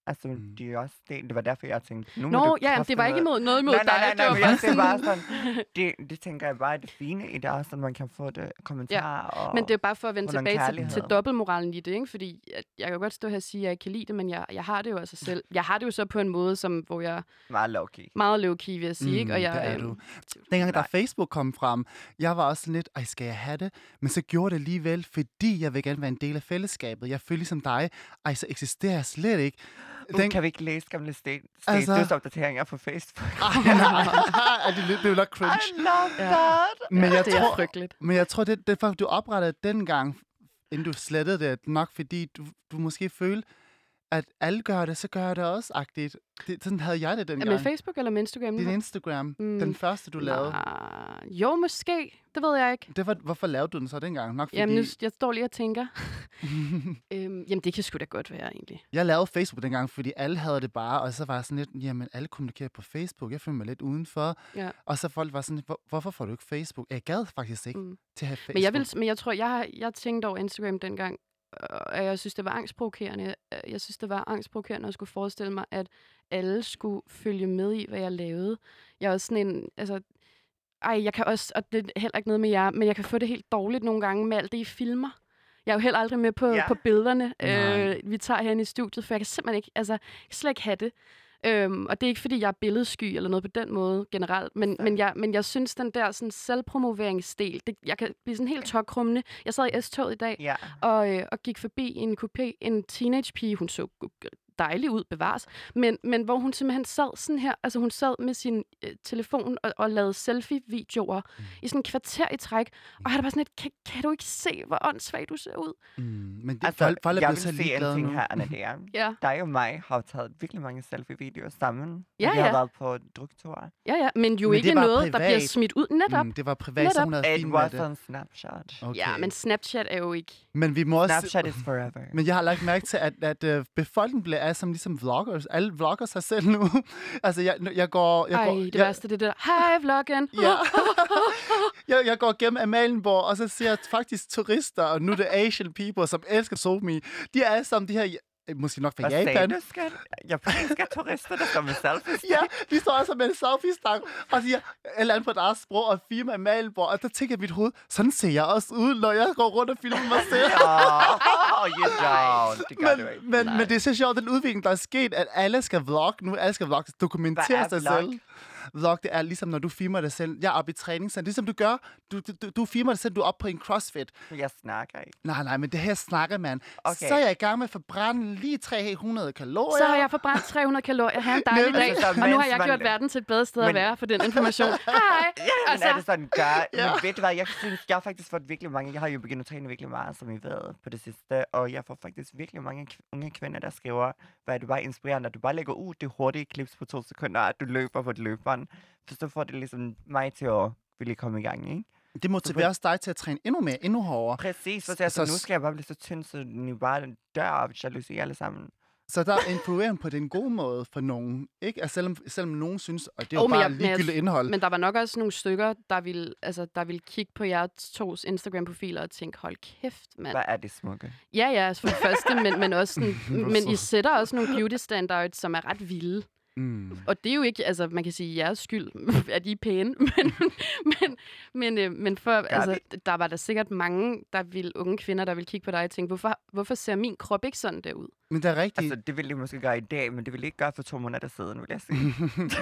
Altså, Mm. mm. det, er også det, det var derfor, jeg tænkte, nu Nå, ja, det var ikke imod, noget imod nej, nej, nej, dig. nej, det var jeg bare sådan- det, det tænker jeg bare er det fine i det, også, at man kan få det kommentarer. og, Men det er bare for at vende tilbage til, kærlighed. til dobbeltmoralen i det, ikke? Fordi at jeg kan godt stå her og sige, at jeg ikke kan lide det, men jeg, jeg har det jo altså selv. Jeg har det jo så på en måde, som, hvor jeg meget low-key. meget low-key, vil jeg sige, ikke? Og Mm, jeg, det er øhm, du. Dengang, da Nej. Facebook kom frem, jeg var også sådan lidt, ej, skal jeg have det? Men så gjorde det alligevel, fordi jeg vil gerne være en del af fællesskabet. Jeg føler ligesom dig, ej, så eksisterer jeg slet ikke. Uh, kan vi ikke læse gamle stat- Altså- statusopdateringer på Facebook? Ej, nej, er det, lidt, det er jo nok cringe. I love Ja. that! Men jeg det er tror, frygteligt. men jeg tror, det, det er for, du oprettede dengang, inden du slettede det, nok fordi du, du måske følte, at alle gør det, så gør jeg det også, agtigt. Det, sådan havde jeg det dengang. med Facebook eller med Instagram? Din Instagram, mm. den første, du lavede. Nej. Jo, måske. Det ved jeg ikke. Det var, hvorfor lavede du den så dengang? Nok fordi... Jamen, nu, jeg står lige og tænker. øhm, jamen, det kan sgu da godt være, egentlig. Jeg lavede Facebook dengang, fordi alle havde det bare, og så var jeg sådan lidt, jamen alle kommunikerer på Facebook, jeg føler mig lidt udenfor. Ja. Og så folk var sådan, "Hvor- hvorfor får du ikke Facebook? Jeg gad faktisk ikke Mm. mm. til at have Facebook. Men jeg, vil, men jeg tror, jeg, har, jeg tænkte over Instagram dengang, og jeg synes, det var angstprovokerende. Jeg synes, det var angstprovokerende at skulle forestille mig, at alle skulle følge med i, hvad jeg lavede. Jeg er også sådan en, altså, ej, jeg kan også, og det er heller ikke noget med jer, men jeg kan få det helt dårligt nogle gange med alt det, I filmer. Jeg er jo heller aldrig med på, Ja. på billederne, Nej. øh, vi tager herinde i studiet, for jeg kan simpelthen ikke, altså, jeg kan slet ikke have det. Øhm, og det er ikke, fordi jeg er billedsky eller noget på den måde generelt, men, men, jeg, men jeg synes, den der sådan, selvpromoveringsdel, det, jeg kan blive sådan helt tokrummende. Jeg sad i S-toget i dag, Ja. og, øh, og gik forbi en coupé, en teenagepige, hun så dejlig ud, bevares, men, men hvor hun simpelthen sad sådan her, altså hun sad med sin øh, telefon og, og lavede selfie-videoer mm. i sådan et kvarter i træk, og jeg havde bare sådan et, kan, kan du ikke se, hvor åndssvagt du ser ud? Mm, men det, Altså, folk, folk er jeg vil så sige en ting nu. her, Anna, det er, Ja, dig og mig har taget virkelig mange selfie-videoer sammen. Ja, vi har ja. været på drukture. ja, ja, men jo Men ikke det noget, der bliver privat. smidt ud netop. Mm, det var privat, så Netop. hun havde It fint med was det. on Snapchat. Okay. Ja, men Snapchat er jo ikke... men vi må også... Snapchat is forever. Men jeg har lagt mærke til, at, at uh, befolkningen bliver af som ligesom vloggers. Alle vlogger sig selv nu. altså, jeg, jeg går... Jeg Ej, går, det jeg, værste, det er der, hej vloggen. Ja. jeg, jeg går gennem Amalienborg, og så ser jeg faktisk turister, og nu er det Asian people, som elsker SoMe. De er alle sammen de her... eh, Måske nok fra Hvad sagde Japan. du, skat? Japanske turister, der står med selfies. Ja, de står altså med en selfie-stang og siger et eller andet på deres sprog og firma Amalienborg. Og der tænker jeg i mit hoved, sådan ser jeg også ud, når jeg går rundt og filmer mig selv. Oh, you don't. Det gør du ikke. Men, men, men det er så sjovt, den udvikling, der er sket, at alle skal vlogge nu. Alle skal vlogge, dokumentere Hvad er sig vlog? selv. Vlog, det er ligesom, når du filmer dig selv. Jeg er oppe i træningscenter. Ligesom du gør, du, du, du, filmer dig selv, du er oppe på en crossfit. Jeg snakker ikke. Nej, nej, men det her snakker man. Okay. Så er jeg i gang med at forbrænde lige 300 kalorier. Så har jeg forbrændt 300 kalorier. Ha' en dejlig dag. Og nu har jeg gjort verden til et bedre sted at Men- være for den information. Hej! Ja, men Altså- er det sådan, gør... Ja. Men ved du hvad, jeg synes, jeg har faktisk fået virkelig mange... Jeg har jo begyndt at træne virkelig meget, som I ved, på det sidste. Og jeg får faktisk virkelig mange unge kvinder, der skriver, hvad er du bare inspirerende, at du bare lægger ud det hurtige klips på to sekunder, at du løber på et løbebånd. For så får det ligesom mig til at ville komme i gang, ikke? Det motiverer også dig til at træne endnu mere, endnu hårdere. Præcis, for Så- så, så, så- nu skal jeg bare blive så tynd, så ni bare dør af jalousi alle sammen. Så der er influering på den gode måde for nogen. Ikke? Altså, selvom, selvom nogen synes, at det er Oh, bare jeg- men jeg- ligegyldigt indhold. Men der var nok også nogle stykker, der ville, altså, der ville kigge på jeres tos Instagram-profiler og tænke, hold kæft, mand. Hvad er det smukke? Ja, ja, altså for det første, men, men, også sådan, men I sætter også nogle beauty standards, som er ret vilde. Mm. Og det er jo ikke, altså man kan sige, jeres skyld, at I er pæne, men, men, men, øh, men for, altså, der var der sikkert mange, der ville, unge kvinder, der ville kigge på dig og tænke, hvorfor, hvorfor ser min krop ikke sådan der ud? Men det er rigtigt. Altså, det ville de måske gøre i dag, men det ville ikke gøre for to måneder siden, vil jeg sige.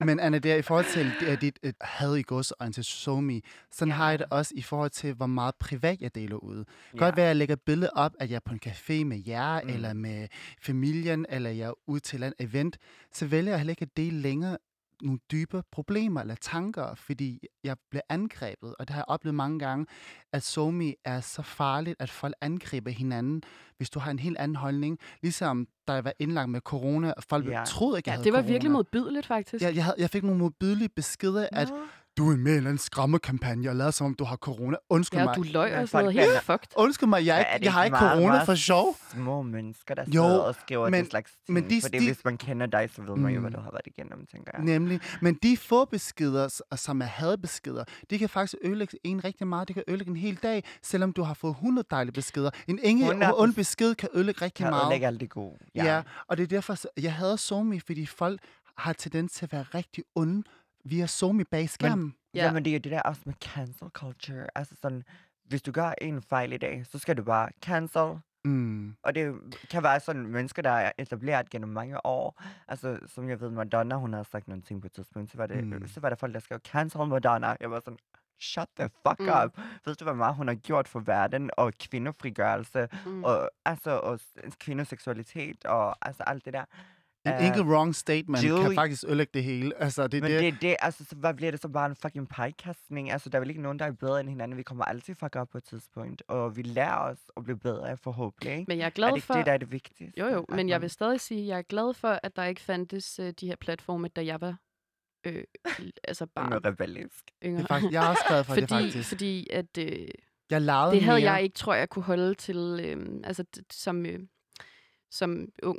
Men Anna, det er i forhold til det, dit et had i gods og til SoMe, sådan Ja. har jeg det også i forhold til, hvor meget privat jeg deler ud. Ja. Godt være, at jeg lægger billede op, at jeg er på en café med jer, Mm. mm. eller med familien, eller jeg er ude til et event, så vælger jeg heller ikke at dele længere nogle dybe problemer eller tanker, fordi jeg bliver angrebet, og det har jeg oplevet mange gange, at SoMe er så farligt, at folk angriber hinanden, hvis du har en helt anden holdning. Ligesom da jeg var indlagt med corona, og folk Ja. ja. troede ikke, jeg Ja, havde det var corona. virkelig modbydeligt, faktisk. Jeg, jeg, havde, jeg fik nogle modbydelige beskeder, at Nå. Du er med i en eller anden skræmmekampagne, og lader som om, du har corona. Undskyld Ja, mig. du løg Men og sådan noget helt fucked. Undskyld mig, jeg, Men ikke, jeg har ikke corona meget for sjov. Små mennesker, der Jo, sidder og skriver men- den slags men ting. de Fordi sti- hvis man kender dig, så ved man jo, hvad Mm. du har været igennem, tænker jeg. Nemlig. Men de få beskeder, som er hadbeskeder, de kan faktisk ødelægge en rigtig meget. Det kan ødelægge en hel dag, selvom du har fået 100 dejlige beskeder. En ingen 100 ond besked kan ødelægge rigtig Kan meget. ødelægge alt det gode. Ja. ja, og det er derfor, så- jeg hader SoMe, fordi folk har tendens til at være rigtig onde via SoMe bag skærmen. Ja. Ja. Jamen, det er jo det der også med cancel culture. Altså sådan, hvis du gør en fejl i dag, så skal du bare cancel. Mm. Og det kan være sådan mennesker, der er etableret gennem mange år. Altså, som jeg ved, Madonna, hun har sagt nogle ting på et tidspunkt. Så var, det, Mm. så var der folk, der skrev, cancel Madonna. Jeg var sådan, shut the fuck Mm. up. Ved du, hvor meget hun har gjort for verden, og kvindefrigørelse, Mm. og, altså, og kvindeseksualitet, og altså alt det der. En Øh, enkelt wrong statement kan Julie- faktisk ødelægge det hele. Altså, det er Men det. det er det, altså, så hvad bliver det så bare en fucking pegekastning? Altså, der er vel ikke nogen, der er bedre end hinanden. Vi kommer altid fuck op på et tidspunkt, og vi lærer os at blive bedre, forhåbentlig, ikke? Men jeg er er glad det ikke for... det, der er det vigtigste? Jo, jo, men jeg man- vil stadig sige, at jeg er glad for, at der ikke fandtes øh, de her platforme, da jeg var øh, altså Bare barn rebellisk. yngre. det er faktisk, jeg er også glad for det, fordi, faktisk. fordi at øh, Jeg legede det havde mere. jeg ikke, tror jeg, kunne holde til øh, altså, som, øh, som ung.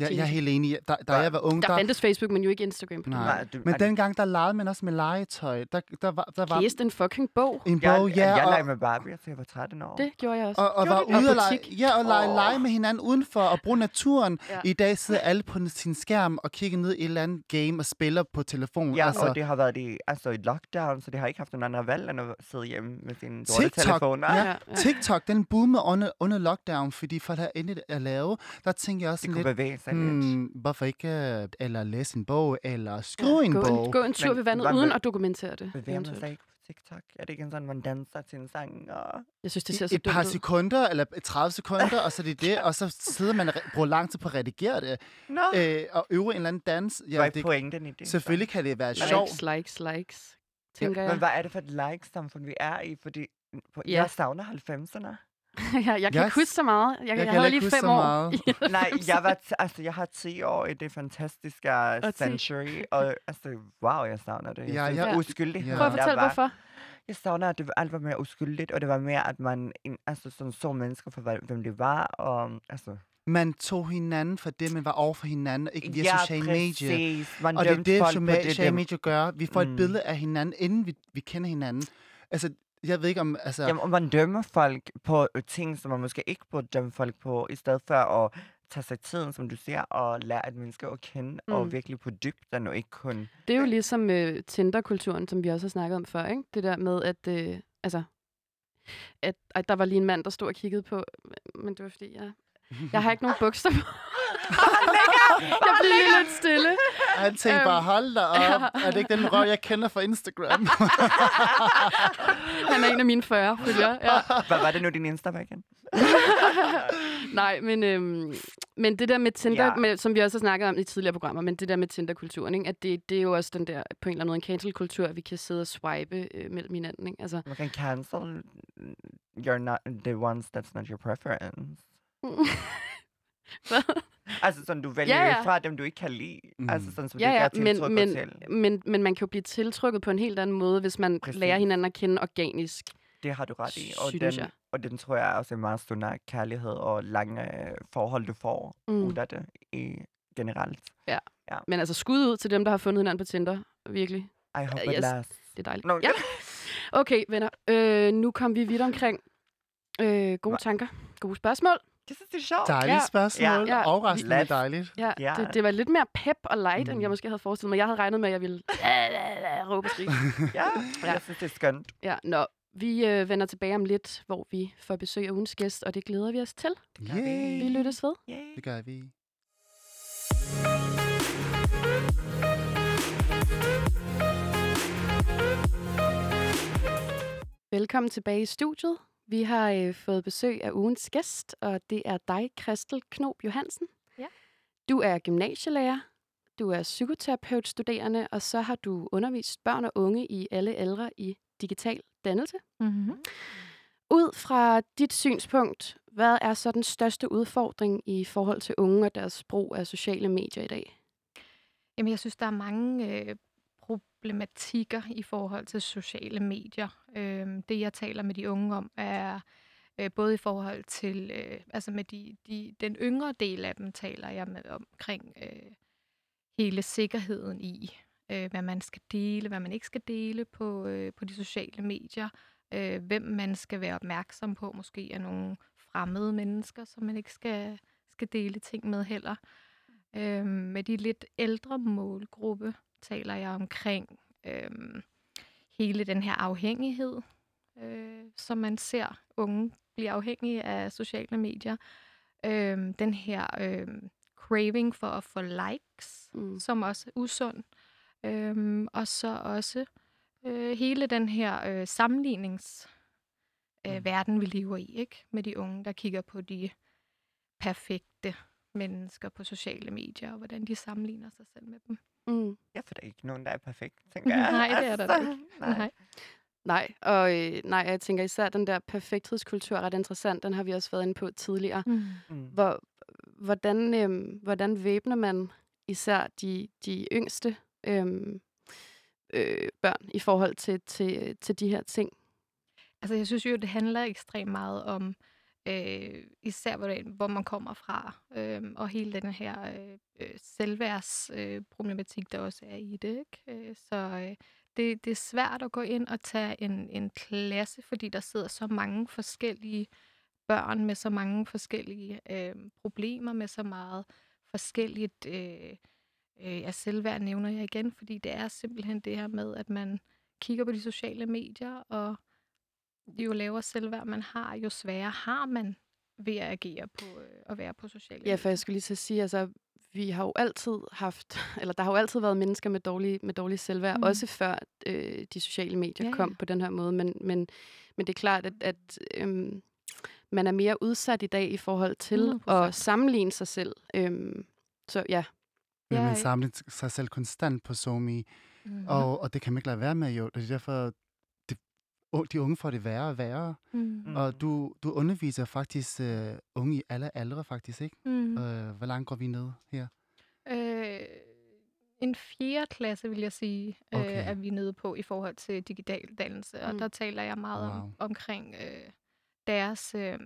Jeg, jeg er helt enig. Da, da jeg var ung, Der der... fandtes Facebook, men jo ikke Instagram på den Nej. måde. du, Men dengang, der legede man også med legetøj. Der, der, var, der var Læste en fucking bog. en jeg, bog, jeg, ja, jeg og, legede med Barbie, til jeg var 13 år. Det gjorde jeg også. og, og Gjorde var det? ude Og lege, ja, og lege, Åh. lege med hinanden udenfor og bruge naturen. Ja. I dag sidder alle på sin skærm og kigger ned i et eller andet game og spiller på telefonen. Ja, altså, og det har været i, altså i lockdown, så det har ikke haft nogen andre valg, end at sidde hjemme med sine TikTok, telefoner. ja. ja, ja. TikTok, den boomede under, under lockdown, fordi folk havde intet at lave. Der tænker jeg også Det lidt, bevæge sig lidt. hmm, hvorfor ikke øh, eller læse en bog, eller skrive en gå, bog. en, gå en tur Men ved vandet hvad uden at dokumentere det. Bevæger man sig ikke på TikTok? Er det ikke en sådan, man danser til en sang? Og... Jeg synes, det ser I- så et par ud. sekunder, eller 30 sekunder, og så er det det, og så sidder man og bruger lang tid på at redigere det, Nå, øh, og øve en eller anden dans. hvad Ja, er det, pointen i det? så? selvfølgelig kan det være Likes, sjovt. likes, likes, tænker Men jeg. hvad er det for et like-samfund, vi er i? Fordi på, Ja. jeg savner 90'erne. jeg, jeg kan Jeg ikke huske så meget. Jeg, jeg, kan jeg havde lige fem så år. meget. Nej, 90'erne. jeg, var t- altså, jeg har 10 år i det fantastiske Og century, og altså, wow, jeg savner det. Jeg Ja, synes, ja. det er uskyldigt. Ja. Prøv at fortælle, var- hvorfor. Jeg savner, at det var, alt var mere uskyldigt, og det var mere, at man en, altså, sådan, så mennesker for, hvem det var, og altså... Man tog hinanden for det, man var over for hinanden, ikke via sociale medier. præcis. Man Og det er det, som på det, sociale dem- medier gør. Vi får et Mm. billede af hinanden, inden vi, vi kender hinanden. Altså, jeg ved ikke om... Altså, Jamen, og man dømmer folk på øh, ting, som man måske ikke burde dømme folk på, i stedet for at tage sig tiden, som du siger, og lære et menneske at kende, mm. og virkelig på dybden, og ikke kun... Det er jo ligesom øh, Tinder-kulturen, som vi også har snakket om før, ikke? Det der med, at, øh, altså, at, at der var lige en mand, der stod og kiggede på, men det var fordi, jeg, jeg har ikke nogen bukser på. jeg lige lidt stille. Han tænkte bare, hold da op. Er det ikke den røv, jeg kender fra Instagram? Han er en af mine 40 følgere. Ja. Hvad var det nu, din Insta var igen? Nej, men, øhm, men det der med Tinder, ja. med, som vi også har snakket om i tidligere programmer, men det der med Tinder-kulturen, ikke? at det, det er jo også den der, på en eller anden måde, en cancel-kultur, at vi kan sidde og swipe øh, mellem hinanden. Ikke? Altså, Man kan cancel, you're not the ones that's not your preference. hvad? Altså sådan, du vælger Ja, ja, ja. ja. fra dem, du ikke kan lide. Mm. Altså sådan, som Ja, du ikke ja, er men, tiltrukket men, til. men, men man kan jo blive tiltrukket på en helt anden måde, hvis man Præcis. lærer hinanden at kende organisk. Det har du ret i. Og synes den, jeg. og den tror jeg også er meget stor kærlighed og lange øh, forhold, du får Mm. ud af det i generelt. Men altså skud ud til dem, der har fundet hinanden på Tinder. Virkelig. I hope yes. it lasts. Det er dejligt. Nå, Ja. Okay, venner. Øh, nu kom vi vidt omkring. Øh, gode Hva? tanker. Gode spørgsmål. Det synes jeg er sjovt. Dejligt Ja. spørgsmål. Ja. Overraskende Let's- dejligt. Ja, Ja. Det, det var lidt mere pep og light, mm. end jeg måske havde forestillet mig. Jeg havde regnet med, at jeg ville råbe og skrige. Ja, Ja. jeg synes, det er skønt. Ja, nå. Vi øh, vender tilbage om lidt, hvor vi får besøg af ugens gæst, og det glæder vi os til. Yeah. Vi lyttes ved. Yay. Det gør vi. Velkommen tilbage i studiet. Vi har øh, fået besøg af ugens gæst, og det er dig, Kristel Knob Johansen. Ja. Du er gymnasielærer, du er psykoterapeutstuderende, og så har du undervist børn og unge i alle aldre i digital dannelse. Mm-hmm. Ud fra dit synspunkt, hvad er så den største udfordring i forhold til unge og deres brug af sociale medier i dag? Jamen, jeg synes, der er mange øh, problematikker i forhold til sociale medier. Øh, det, jeg taler med de unge om, er øh, både i forhold til, øh, altså med de, de, den yngre del af dem, taler jeg med omkring øh, hele sikkerheden i, øh, hvad man skal dele, hvad man ikke skal dele på, øh, på de sociale medier, øh, hvem man skal være opmærksom på, måske er nogle fremmede mennesker, som man ikke skal, skal dele ting med heller. Øh, med de lidt ældre målgruppe taler jeg omkring øhm, hele den her afhængighed, øh, som man ser unge blive afhængige af sociale medier. Øhm, den her øhm, craving for at få likes, Mm. som også er usund. Øhm, og så også øh, hele den her øh, sammenlignings øh, Mm. verden, vi lever i, ikke? Med de unge, der kigger på de perfekte mennesker på sociale medier, og hvordan de sammenligner sig selv med dem. Mm. Jeg for der er ikke nogen, der er perfekt, tænker jeg. Nej, det er der da Altså, ikke. Nej. Nej. Nej, og øh, nej, jeg tænker især den der perfekthedskultur er ret interessant. Den har vi også været inde på tidligere. Mm. Mm. Hvor, hvordan, øh, hvordan væbner man især de, de yngste øh, øh, børn i forhold til, til, til de her ting? Altså, jeg synes jo, det handler ekstremt meget om, øh, især hvordan, hvor man kommer fra, øh, og hele den her øh, øh selvværdsproblematik, øh, problematik, der også er i det. Ikke? Øh, så øh, det, det er svært at gå ind og tage en, en klasse, fordi der sidder så mange forskellige børn med så mange forskellige øh, problemer, med så meget forskelligt øh, øh, ja, selvværd, nævner jeg igen, fordi det er simpelthen det her med, at man kigger på de sociale medier, og jo lavere selvværd man har, jo sværere har man ved at agere på øh, at være på sociale Ja, for medier. jeg skulle lige til at sige, altså, vi har jo altid haft, eller der har jo altid været mennesker med dårlig, med dårlig selvværd, mm. også før øh, de sociale medier Ja, kom ja. på den her måde. Men, men, men det er klart, at, at øhm, man er mere udsat i dag i forhold til 100%. at sammenligne sig selv. Øhm, så ja, Men Ja, man samler sig selv konstant på SoMe, Mm-hmm. og, og det kan man ikke lade være med, jo. Det er derfor, de unge får det værre og værre. mm. Mm. Og du, du underviser faktisk uh, unge i alle aldre, faktisk, ikke? Mm. Uh, hvor langt går vi ned her? Øh, en fjerde klasse, vil jeg sige, øh, Okay. er vi nede på i forhold til digital dannelse. Og Mm. der taler jeg meget Wow. om, omkring øh, deres øh,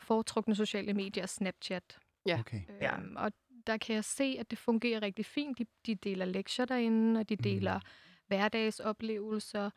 foretrukne sociale medier, Snapchat. Ja. Okay. Ja. Øhm, og der kan jeg se, at det fungerer rigtig fint. De, de deler lektier derinde, og de deler Mm. hverdagsoplevelser.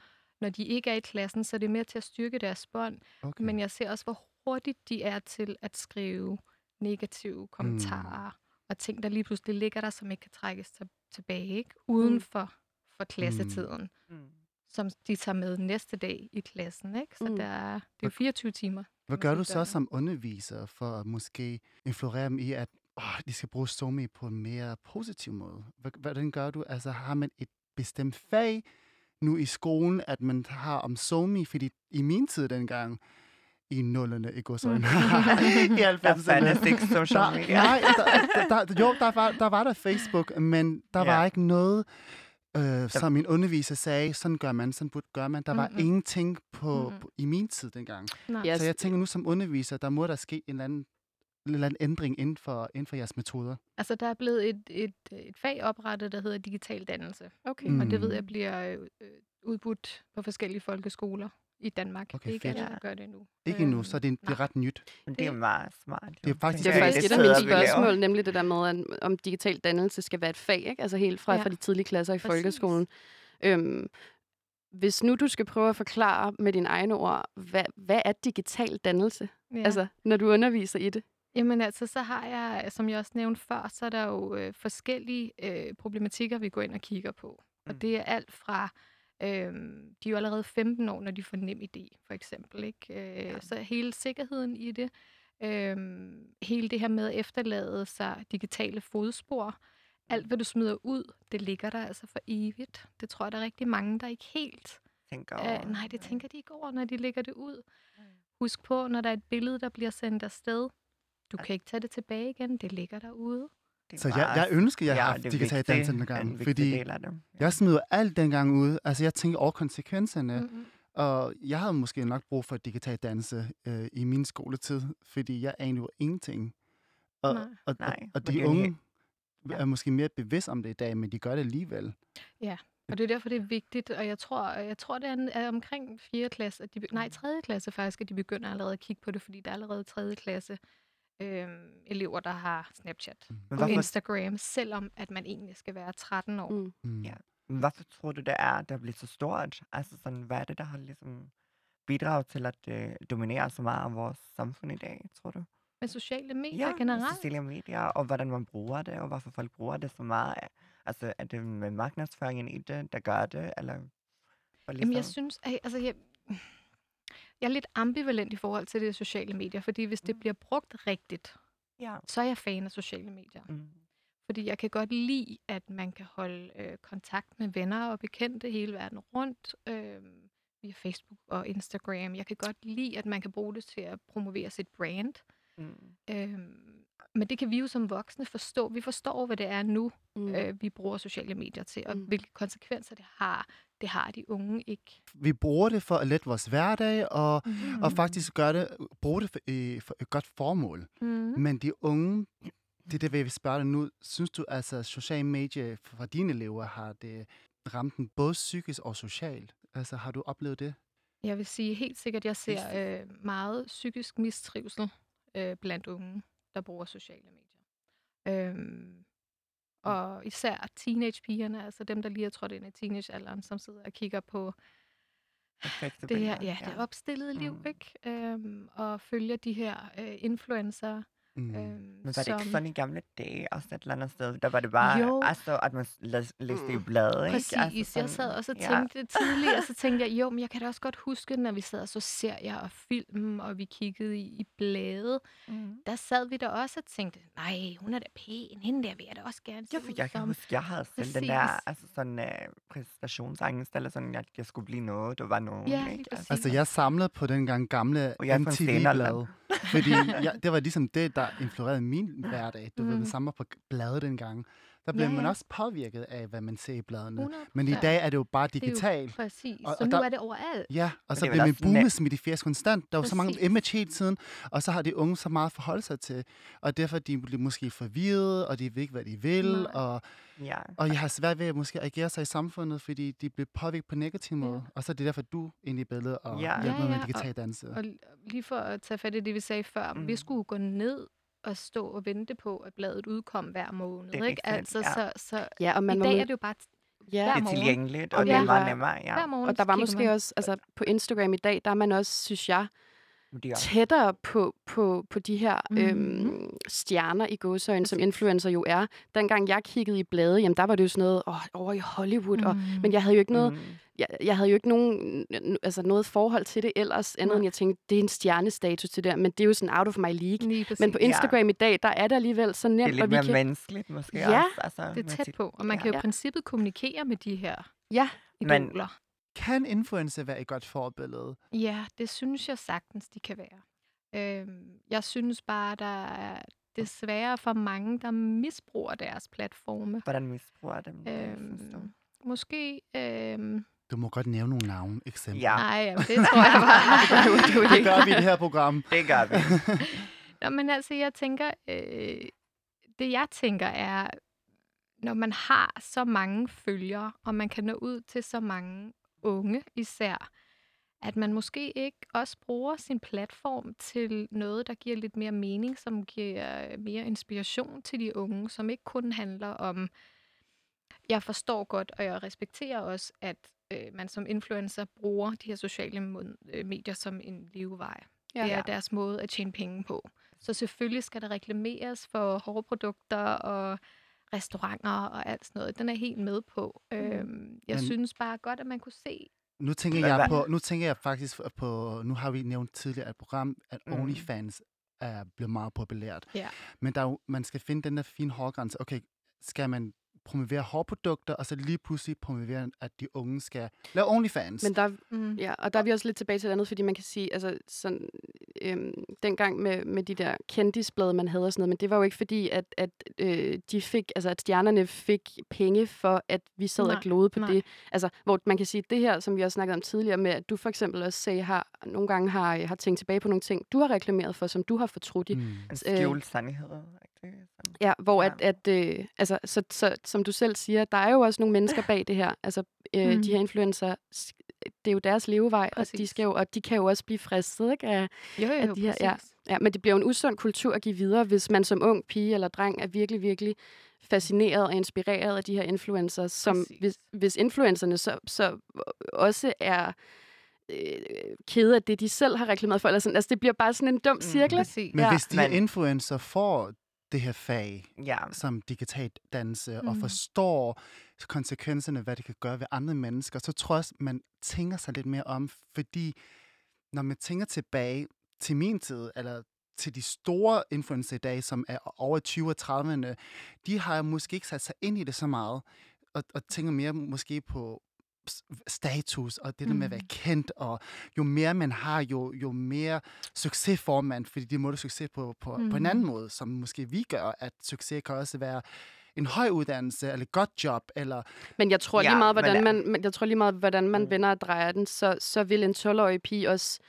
Når de ikke er i klassen, så er det mere til at styrke deres bånd. okay. Men jeg ser også, hvor hurtigt de er til at skrive negative kommentarer mm. og ting, der lige pludselig ligger der, som ikke kan trækkes til, tilbage, ikke? uden Mm. for, for klassetiden, Mm. som de tager med næste dag i klassen. Ikke? Så Mm. mm. der er, det er jo 24 timer. Hvad gør du så som underviser for at måske influere dem i, at åh, de skal bruge SoMe på en mere positiv måde? Hvad- Hvordan gør du? Altså har man et bestemt fag nu i skolen, at man har om SoMe? Fordi i min tid dengang, i nullerne, i godsøjne, Mm. i Der 90'erne, fandtes ikke social der, media. nej, der, der, der, jo, der var, der var der Facebook, men der Ja. var ikke noget, øh, som min underviser sagde, sådan gør man, sådan burde gør man. Der var Mm-mm. ingenting på, på, i min tid dengang. Nej. Så jeg tænker nu som underviser, der må der ske en eller anden, en eller anden ændring inden for, inden for jeres metoder. Altså, der er blevet et, et, et fag oprettet, der hedder digital dannelse. okay. Mm. Og det ved jeg bliver øh, udbudt på forskellige folkeskoler i Danmark. Okay, det er ikke fedt. alle, der gør det endnu. Ikke endnu, Øhm, så det er, det er nej. ret nyt. Men det er meget smart. Det er faktisk- Det er faktisk et det af mine spørgsmål, nemlig det der med, at, om digital dannelse skal være et fag, ikke? altså helt fra, Ja. fra de tidlige klasser i Præcis. folkeskolen. Øhm, hvis nu du skal prøve at forklare med dine egne ord, hvad, hvad er digital dannelse, ja. altså, når du underviser i det? Jamen altså, så har jeg, som jeg også nævnte før, så er der jo øh, forskellige øh, problematikker, vi går ind og kigger på. Og Mm. det er alt fra, øh, de er jo allerede 15 år, når de får nem idé, for eksempel. Ikke? Øh, Ja. Så hele sikkerheden i det, øh, hele det her med at efterlade sig digitale fodspor, alt hvad du smider ud, det ligger der altså for evigt. Det tror jeg, der er rigtig mange, der ikke helt Tænker Uh, over. nej, det tænker de ikke over, når de lægger det ud. Husk på, når der er et billede, der bliver sendt afsted, du kan ikke tage det tilbage igen, det ligger derude. Det Så jeg, jeg ønsker, jeg ja, har haft det digital vigtigt, dannelse en dengang. vigtig Fordi del af det. Ja. jeg smider alt dengang ud. Altså, jeg tænker over konsekvenserne. Mm-hmm. Og jeg havde måske nok brug for digital dannelse øh, i min skoletid, fordi jeg anede jo ingenting. Og, Nej. og, og, Nej, og men de unge ja. er måske mere bevidst om det i dag, men de gør det alligevel. Og det er derfor, det er vigtigt, og jeg tror, jeg tror det er, en- er omkring 4. klasse, at de, nej, 3. klasse faktisk, at de begynder allerede at kigge på det, fordi der er allerede 3. klasse øh, elever, der har Snapchat Mm. Og Instagram, selvom at man egentlig skal være 13 år. Mm. Mm. Ja. men hvorfor tror du, det er, der bliver så stort? Altså, sådan, hvad er det, der har ligesom bidraget til at øh, dominere så meget af vores samfund i dag, tror du? Men sociale medier ja, generelt, sociale medier, og hvordan man bruger det, og hvorfor folk bruger det så meget. Altså, er det med markedsføringen i det, der gør det, eller? For Jamen, jeg ligesom- synes, at, altså, jeg, jeg er lidt ambivalent i forhold til det sociale medier, fordi hvis det Mm. bliver brugt rigtigt, Ja. så er jeg fan af sociale medier. Mm. Fordi jeg kan godt lide, at man kan holde øh, kontakt med venner og bekendte hele verden rundt øh, via Facebook og Instagram. Jeg kan godt lide, at man kan bruge det til at promovere sit brand. Mm. Øh, men det kan vi jo som voksne forstå. Vi forstår, hvad det er nu, Mm. øh, vi bruger sociale medier til, og mm. hvilke konsekvenser det har. Det har de unge ikke. Vi bruger det for at lette vores hverdag, og, Mm. og faktisk gøre det, bruge det for, øh, for et godt formål. Mm. Men de unge, det er det, jeg vil spørge dig nu. Synes du, altså sociale medier for dine elever har det ramt den både psykisk og socialt? Altså, har du oplevet det? Jeg vil sige helt sikkert, at jeg ser øh, meget psykisk mistrivsel øh, blandt unge, der bruger sociale medier. Øhm, og især teenagepigerne, altså dem, der lige er trådt ind i teenagealderen, som sidder og kigger på Perfekte det her, ja, det opstillede liv, Mm. ikke? Øhm, og følger de her øh, influencer. Mm. Øhm, Men var det som, ikke sådan i gamle dage, også et eller andet sted? Der var det bare, Jo. altså, at man læs, læste i Mm. bladet, ikke? Præcis. Altså, jeg sad også og ja. tænkte tidligere, så tænkte jeg, jo, men jeg kan da også godt huske, når vi sad og så serier og film, og vi kiggede i, i blade, Mm. der sad vi der også og tænkte, nej, hun er da pæn, hende der vil jeg da også gerne se Ja, for jeg kan som. huske, jeg havde selv den der, Præcis. altså sådan uh, præstationsangst, eller sådan, at jeg skulle blive noget, der var nogen, Ja, ikke? præcis. Altså, jeg samlede på den gang gamle Og MTV-blade. Fordi jeg, det var ligesom det, der influerede min hverdag. Du mm. ved, Mm. det samme på bladet dengang. Der blev Ja, man ja. også påvirket af, hvad man ser i bladene. 100 Men i dag er det jo bare er digitalt. Præcis. Og- så og nu der- er det overalt. Ja, og Og så er bliver net- boomer smidt i fjers konstant. Der er jo så mange image hele tiden, og så har de unge så meget at forholde sig til. Og derfor de bliver måske forvirret, og de ved ikke, hvad de vil. Nej. Og, Ja. og jeg har svært ved at måske agere sig i samfundet, fordi de bliver påvirket på negativ Ja. måde. Og så er det derfor, du er inde i billedet og Ja. hjælper Ja, med ja, og- digital danse. Og l- lige for at tage fat i det, vi sagde før, mm. vi skulle gå ned og stå og vente på, at bladet udkom hver måned. Det er ikke? rigtigt, Altså, ja. så, så Ja, og man i må dag møde- er det jo bare ja, hver Det er tilgængeligt, og, Og det er det meget har- nemmere, ja. hver morgen. og der var måske man. også, altså på Instagram i dag, der er man også, synes jeg, tættere på, på, på de her Mhm. øhm, stjerner i gåsøjne, som influencer jo er. Dengang jeg kiggede i blade, jamen der var det jo sådan noget åh, over i Hollywood, mm. og, Mm. men jeg havde jo ikke noget, Mm. jeg, jeg havde jo ikke nogen, altså noget forhold til det ellers, andet Nej. end jeg tænkte, det er en stjernestatus til det, men det er jo sådan out of my league. Men på Ja. Instagram i dag, der er det alligevel så Det nemt, er lidt og vi mere kan... menneskeligt måske Ja, også. Altså, det er tæt på, og man ja. kan jo i Ja. princippet kommunikere med de her Ja, Men- idoler. Kan influencer være et godt forbillede? Ja, det synes jeg sagtens, de kan være. Øhm, jeg synes bare, der er desværre for mange, der misbruger deres platforme. Hvordan misbruger dem? Øhm, måske... Øhm, Du må godt nævne nogle navne, eksempel. Ja. nej, jamen, det tror jeg bare. det gør du Det gør vi i det her program. Det gør vi. Nå, men altså, jeg tænker, øh, det jeg tænker er, når man har så mange følgere, og man kan nå ud til så mange unge især, at man måske ikke også bruger sin platform til noget, der giver lidt mere mening, som giver mere inspiration til de unge, som ikke kun handler om, jeg forstår godt, og jeg respekterer også, at øh, man som influencer bruger de her sociale øh, medier som en levevej. Ja. Det er deres måde at tjene penge på. Så selvfølgelig skal der reklameres for hårprodukter og restauranter og alt sådan noget. Den er helt med på. Øhm, jeg Men- synes bare godt, at man kunne se. Nu tænker jeg på, nu tænker jeg faktisk på, nu har vi nævnt tidligere et program, at Mm. OnlyFans er blevet meget populært. Ja. Men der er jo, man skal finde den der fine hårgrænse. Okay, skal man promovere hårprodukter, og så lige pludselig promovere, at de unge skal lave OnlyFans? Men der, Mm. Ja, og der er vi også lidt tilbage til det andet, fordi man kan sige, altså sådan, øhm, dengang med, med de der kendisblade, man havde og sådan noget, men det var jo ikke fordi, at, at øh, de fik, altså at stjernerne fik penge for, at vi sad Nej, og glodede på nej. det. Altså, hvor man kan sige, det her, som vi også snakkede om tidligere, med at du for eksempel også sagde, har, nogle gange har, har tænkt tilbage på nogle ting, du har reklameret for, som du har fortrudt i. Mm. En Øh, skjult sandhed. Ja, hvor Ja. at, at øh, altså, så, så, som du selv siger, der er jo også nogle mennesker bag det her. Altså, øh, Mm. de her influencer, det er jo deres levevej, og de, Præcis. skal jo, og de kan jo også blive fristet, ikke? Af, Jo, jo, at jo, de her- ja. præcis. ja, men det bliver jo en usund kultur at give videre, hvis man som ung pige eller dreng er virkelig, virkelig fascineret og inspireret af de her influencers, som Præcis. hvis, hvis influencerne så, så også er øh, kede af det, de selv har reklameret for, eller sådan. Altså, det bliver bare sådan en dum cirkel. ikke? Præcis. Men Ja. hvis de her influencer får det her fag Ja. som digital danse, og Mm. forstår konsekvenserne, hvad det kan gøre ved andre mennesker, så tror jeg også, man tænker sig lidt mere om, fordi når man tænker tilbage til min tid, eller til de store influencer i dag, som er over 20 og 30'erne, de har måske ikke sat sig ind i det så meget, og, og tænker mere måske på status, og det der med at være Mhm. kendt, og jo mere man har, jo, jo mere succes får man, fordi det må du succes på, på, mm. på en anden måde, som måske vi gør, at succes kan også være en høj uddannelse, eller et godt job, eller Men jeg tror lige Ja, meget, men hvordan ja. man, men jeg tror lige meget, hvordan man Mm. vender og drejer den, så, så vil en 12-årig pige også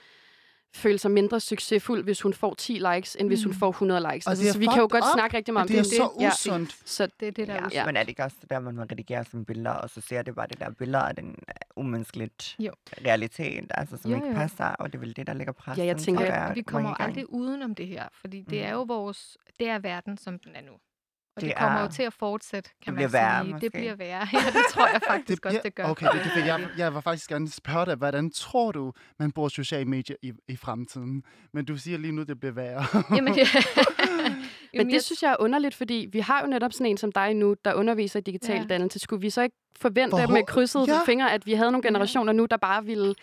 føle sig mindre succesfuld, hvis hun får 10 likes, end hvis hun Mm. får 100 likes. Og Altså, er så vi kan jo godt up, snakke rigtig meget om det er det. så Ja. usundt. Så Det er det, der Ja, er Ja. men er det ikke også det der, man redigerer sine billeder, og så ser det bare det der billeder af den uh, umenneskeligt Jo. realitet, altså som Jo, ikke jo. passer, og det er vel det, der ligger pres. Ja, jeg tænker- Og, og vi kommer aldrig udenom det her, fordi det er Mm. jo vores, det er verden, som den er nu. Og det, Det kommer jo er- til at fortsætte, kan det man bliver værre, sige. måske. Det bliver værre. Ja, det tror jeg faktisk også, det gør. Okay, det, er fordi, jeg, jeg var faktisk gerne spørge dig, hvordan tror du, man bruger sociale medier i, i fremtiden? Men du siger lige nu, det bliver værre. Jamen, ja. Men det synes jeg er underligt, fordi vi har jo netop sådan en som dig nu, der underviser i digital Ja. dannelse. Skulle vi så ikke forvente Forhå- med krydset Ja. fingre, at vi havde nogle generationer nu, der bare ville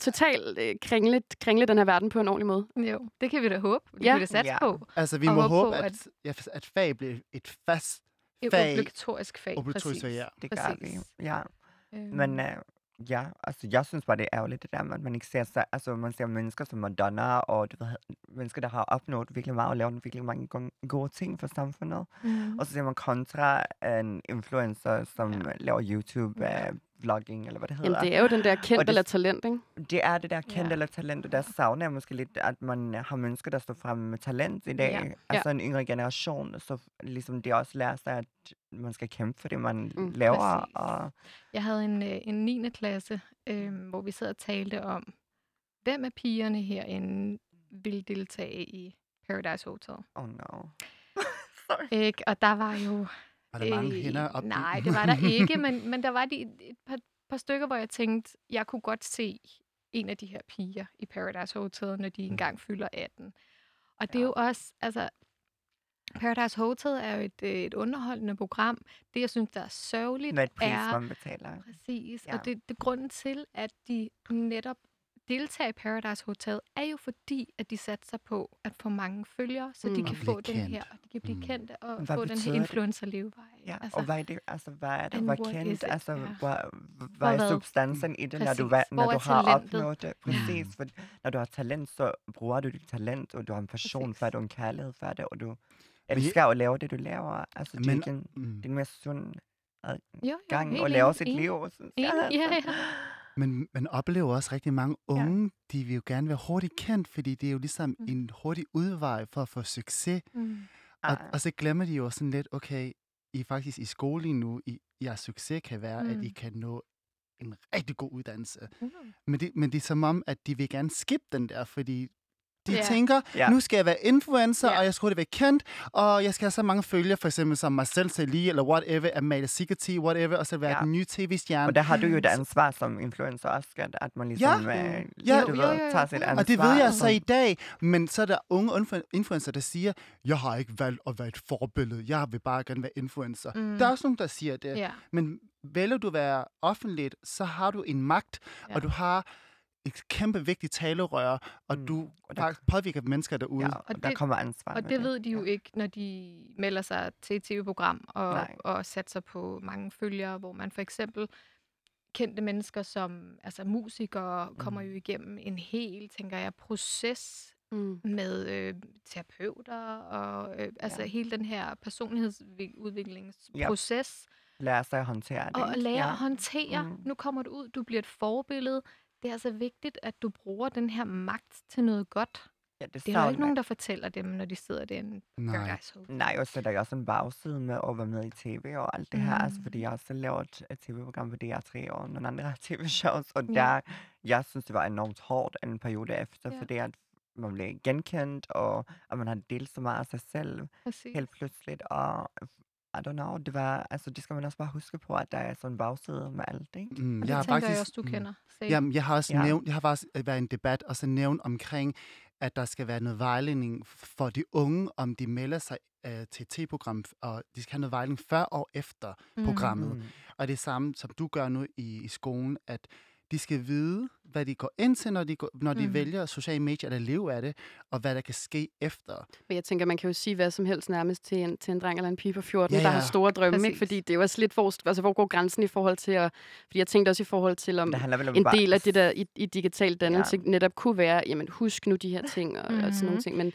totalt øh, kringle, kringle den her verden på en ordentlig måde? Jo, det kan vi da håbe. Det Ja. kan vi da satse Ja. på. altså, vi må håbe håbe, på, at, at, at fag bliver et fast Et fag. obligatorisk fag, Obligatorisk præcis. fag, ja. Det gør vi, Præcis. ja. Øhm, Men uh, ja, altså jeg synes bare, det er ærgerligt det der at man ikke ser sig, altså man ser mennesker som Madonna, og du ved, mennesker, der har opnået virkelig meget og lavet virkelig mange gode, ting for samfundet. mm, Og så ser man kontra en influencer, som Ja. ja. laver YouTube, Ja. ja. Vlogging, eller hvad det hedder. Jamen, det er jo den der kendt det- eller talent, ikke? Det er det der kendte Ja. ja. eller talent, og der savner jeg måske lidt, at man har mennesker, der står frem med talent i dag. Ja. Ja. Altså en yngre generation, så ligesom det også lærer sig, at man skal kæmpe for det, man Mm, laver. præcis. Og, Jeg havde en, øh, en 9. klasse, øh, hvor vi sad og talte om, hvem af pigerne herinde ville deltage i Paradise Hotel. oh no. Ikke? Og der var jo... Var der mange øh, hænder op? Nej, det var der ikke, men, men der var de, et par, par stykker, hvor jeg tænkte, jeg kunne godt se en af de her piger i Paradise Hotel, når de engang fylder 18. Og det er jo også, altså, Paradise Hotel er jo et, øh, et underholdende program. Det, jeg synes, der er sørgeligt, et pris, er... man betaler. Præcis, ja. Og det, det grunden til, at de netop deltager i Paradise Hotel, er jo fordi, at de satser på at få mange følgere, så Mm. de Og kan få den kendt. her, og de kan blive Mm. kendte og Hvad få den her influencer-levevej. Ja, altså, og hvad er det, altså, hvad er det, is kendt, altså, Ja. hvad, hvad er substansen i det, når du, hvad- når Hvor du har talentet? opnået det? Præcis, for når du har talent, så bruger du dit talent, og du har en passion for det, og en kærlighed for det, og du jeg- elsker at lave det, du laver. Altså, det er ikke en, Mm. det er mere sund jo, jo, gang helt at lave sit liv, synes ja, altså. ja. Men man oplever også rigtig mange unge, de vil jo gerne være hurtigt kendt, fordi det er jo ligesom Mm. en hurtig udvej for at få succes. Mm. Og, Ah, og så glemmer de jo sådan lidt, okay, I er faktisk i skole lige nu, I, jeres succes kan være, mm. at Mm. I kan nå en rigtig god uddannelse. Mm. Men det, men det er som om, at de vil gerne skippe den der, fordi de Ja. tænker, Ja. nu skal jeg være influencer, Ja. og jeg skal hurtigt være kendt, og jeg skal have så mange følgere, for eksempel som Marcel Celie, eller whatever, Amalie Sigeti, whatever, og så være Ja. den nye tv-stjerne. Og der har du jo et ansvar som influencer også, at, at man ligesom Ja. øh, Ja. du Jo, ved, tager sit ansvar. Og det ved jeg så som- i dag, men så er der unge influ- influencer, der siger, jeg har ikke valgt at være et forbillede, jeg vil bare gerne være influencer. Mm. Der er også nogen, der siger det, Ja. men vælger du at være offentligt, så har du en magt. Ja. og du har et kæmpe vigtigt talerør, og Mm. du Og der- påvirker mennesker derude. Ja, og, Og der det- kommer ansvar Og det ved de jo ja. ikke, når de melder sig til et tv-program og, Nej. og satser på mange følgere, hvor man for eksempel kendte mennesker som altså musikere kommer jo igennem en hel, tænker jeg, proces Mm. med øh, terapeuter og øh, altså Ja. hele den her personlighedsudviklingsproces. Lære sig at håndtere det. Og lære ja. at håndtere. Mm. Nu kommer du ud, du bliver et forbillede. Det er altså vigtigt, at du bruger den her magt til noget godt. Ja, det, Det er jo ikke nogen, der fortæller dem, når de sidder derinde på Nej. Paradise Hotel. Nej, og så er der jo også en bagside med at være med i tv og alt det her. Altså, Mm. fordi jeg har selv lavet et tv-program på DR3 og nogle andre tv-shows, og Ja. der, jeg synes, det var enormt hårdt en periode efter, Ja. fordi at man blev genkendt, og at man har delt så meget af sig selv Præcis. helt pludseligt, og I don't know, det var, altså det skal man også bare huske på, at der er sådan en bagside med alt, ikke? Mm, Og det jeg har tænker faktisk, jeg også, du mm, kender. Selv. Jamen, jeg har også Ja. nævnt, jeg har faktisk øh, været i en debat og så nævnt omkring, at der skal være noget vejledning for de unge, om de melder sig øh, til et T-program, og de skal have noget vejledning før og efter programmet. Mm. Og det er samme, som du gør nu i, i skolen, at de skal vide, hvad de går ind til, når de, går, når de Mhm. vælger sociale medier eller leve af det, og hvad der kan ske efter. Men jeg tænker, man kan jo sige hvad som helst nærmest til en, til en dreng eller en pige på 14, Ja, ja, der ja. har store drømme, ikke? Fordi det er jo også lidt, hvor, altså, hvor går grænsen i forhold til at... Fordi jeg tænkte også i forhold til, om om en del af det der i, i digital dannelse Ja. ja. netop kunne være, jamen husk nu de her ting og, og sådan nogle Mhm. ting. Men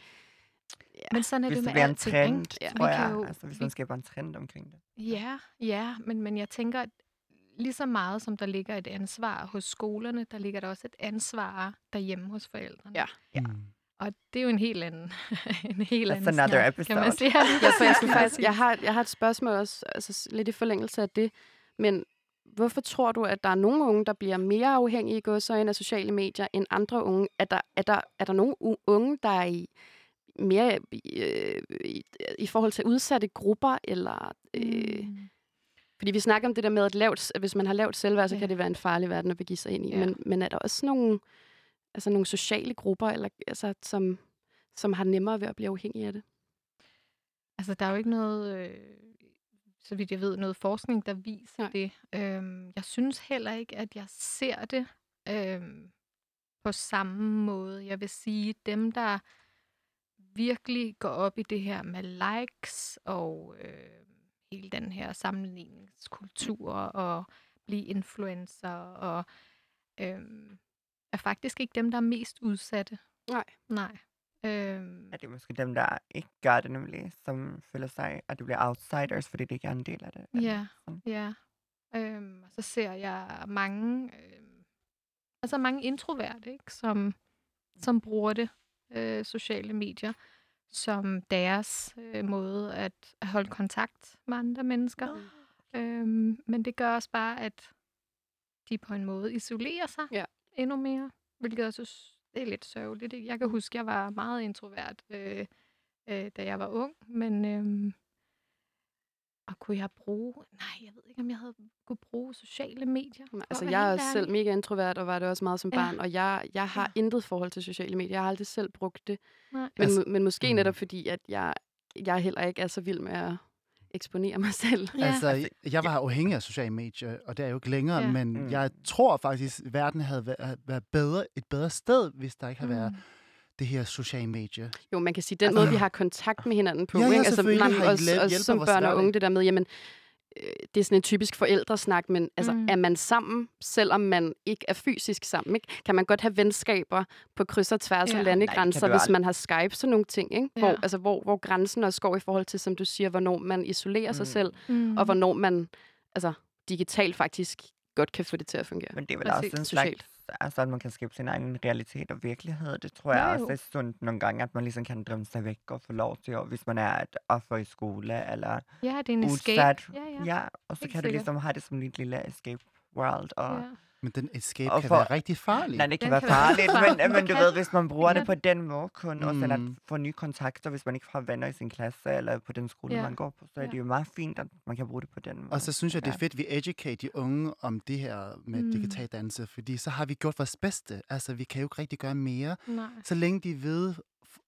Men sådan er Hvis det det med bliver en alting, trend, ikke? Ja. tror jeg. jo- Altså, hvis vi- man skaber en trend omkring det. Ja, ja, men, men jeg tænker, at lige så meget som der ligger et ansvar hos skolerne, der ligger der også et ansvar derhjemme hos forældrene. Ja. Ja. Mm. Og det er jo en helt anden, en helt That's anden another snak, kan man episode. sige. Ja, for jeg, skulle faktisk, jeg, har, jeg har et spørgsmål også, altså lidt i forlængelse af det. Men hvorfor tror du, at der er nogle unge, der bliver mere afhængige i godsøjne af sociale medier end andre unge? Er der, er der, er der nogle unge, der er i mere øh, i, i forhold til udsatte grupper, eller... Øh, Mm. Fordi vi snakker om det der med, at lavt, at hvis man har lavt selvværd, så Ja. kan det være en farlig verden at begive sig ind i. Ja. Men, men er der også nogle, altså nogle sociale grupper, eller, altså, som, som har nemmere ved at blive afhængige af det? Altså, der er jo ikke noget, øh, så vidt jeg ved, noget forskning, der viser Nej. det. Øhm, jeg synes heller ikke, at jeg ser det øhm, på samme måde. Jeg vil sige, dem, der virkelig går op i det her med likes og øh, hele den her sammenligningskultur og blive influencer og øhm, er faktisk ikke dem, der er mest udsatte. Nej. Nej. Øhm, Er det måske dem, der ikke gør det nemlig, som føler sig, at det bliver outsiders, fordi det ikke er en del af det? Ja, sådan? ja. Øhm, og så ser jeg mange, øhm, altså mange introverte, ikke, som, som bruger det, øh, sociale medier, som deres øh, måde at, at holde kontakt med andre mennesker. Øhm, men det gør også bare, at de på en måde isolerer sig Ja. endnu mere, hvilket synes, det er lidt sørgeligt. Jeg kan huske, jeg var meget introvert, øh, øh, da jeg var ung, men øhm, og kunne jeg bruge... Nej, jeg ved ikke, om jeg havde kunne bruge sociale medier. Nej, Altså, jeg er også selv mega introvert, og var det også meget som Ja. barn. Og jeg, jeg har Ja. intet forhold til sociale medier. Jeg har aldrig selv brugt det. Nej. Men, Altså- men måske Mm. netop fordi, at jeg, jeg heller ikke er så vild med at eksponere mig selv. Ja. Altså, Altså, jeg var afhængig af sociale medier, og det er jeg jo ikke længere, Ja. men Mm. jeg tror faktisk, at verden havde været, været bedre, et bedre sted, hvis der ikke havde været Mm. Det her sociale medier. Jo, man kan sige, den Altså- måde, vi har kontakt med hinanden på, Ja, ja, ikke? Altså, man, har også, også hjælper som børn og unge, det der med, jamen, øh, det er sådan en typisk forældresnak, men altså, Mm. er man sammen, selvom man ikke er fysisk sammen? Ikke? Kan man godt have venskaber på kryds og tværs Ja. af Nej, landegrænser, du hvis man har Skype, sådan nogle ting, ikke? Hvor, Ja. altså, hvor, hvor grænsen også går i forhold til, som du siger, hvornår man isolerer sig Mm. selv, Mm. og hvornår man altså, digitalt faktisk godt kan få det til at fungere. Men det er vel Præcis. også en slags, altså at man kan skabe sin egen realitet og virkelighed. Det tror jeg Ja, også er sundt nogle gange, at man ligesom kan drømme sig væk og få lov til, og hvis man er et offer i skole eller Ja, det er en escape. udsat. Ja, ja. ja, og så Helt kan du sikkert. ligesom have det som et lille escape world. Og, ja. Men den escape Og kan for- være rigtig farlig. Nej, det kan Den være kan være farligt, farligt. men, men du Det ved, hvis man bruger det det på den måde kun, og sådan at Mm. få nye kontakter, hvis man ikke har venner i sin klasse eller på den skole, Ja. man går på, så er det Ja. jo meget fint, at man kan bruge det på den måde. Og så synes jeg, det er Ja. fedt, at vi educate de unge om det her med Mm. mm. digital dannelse, fordi så har vi gjort vores bedste. Altså, vi kan jo ikke rigtig gøre mere. Nej. Så længe de ved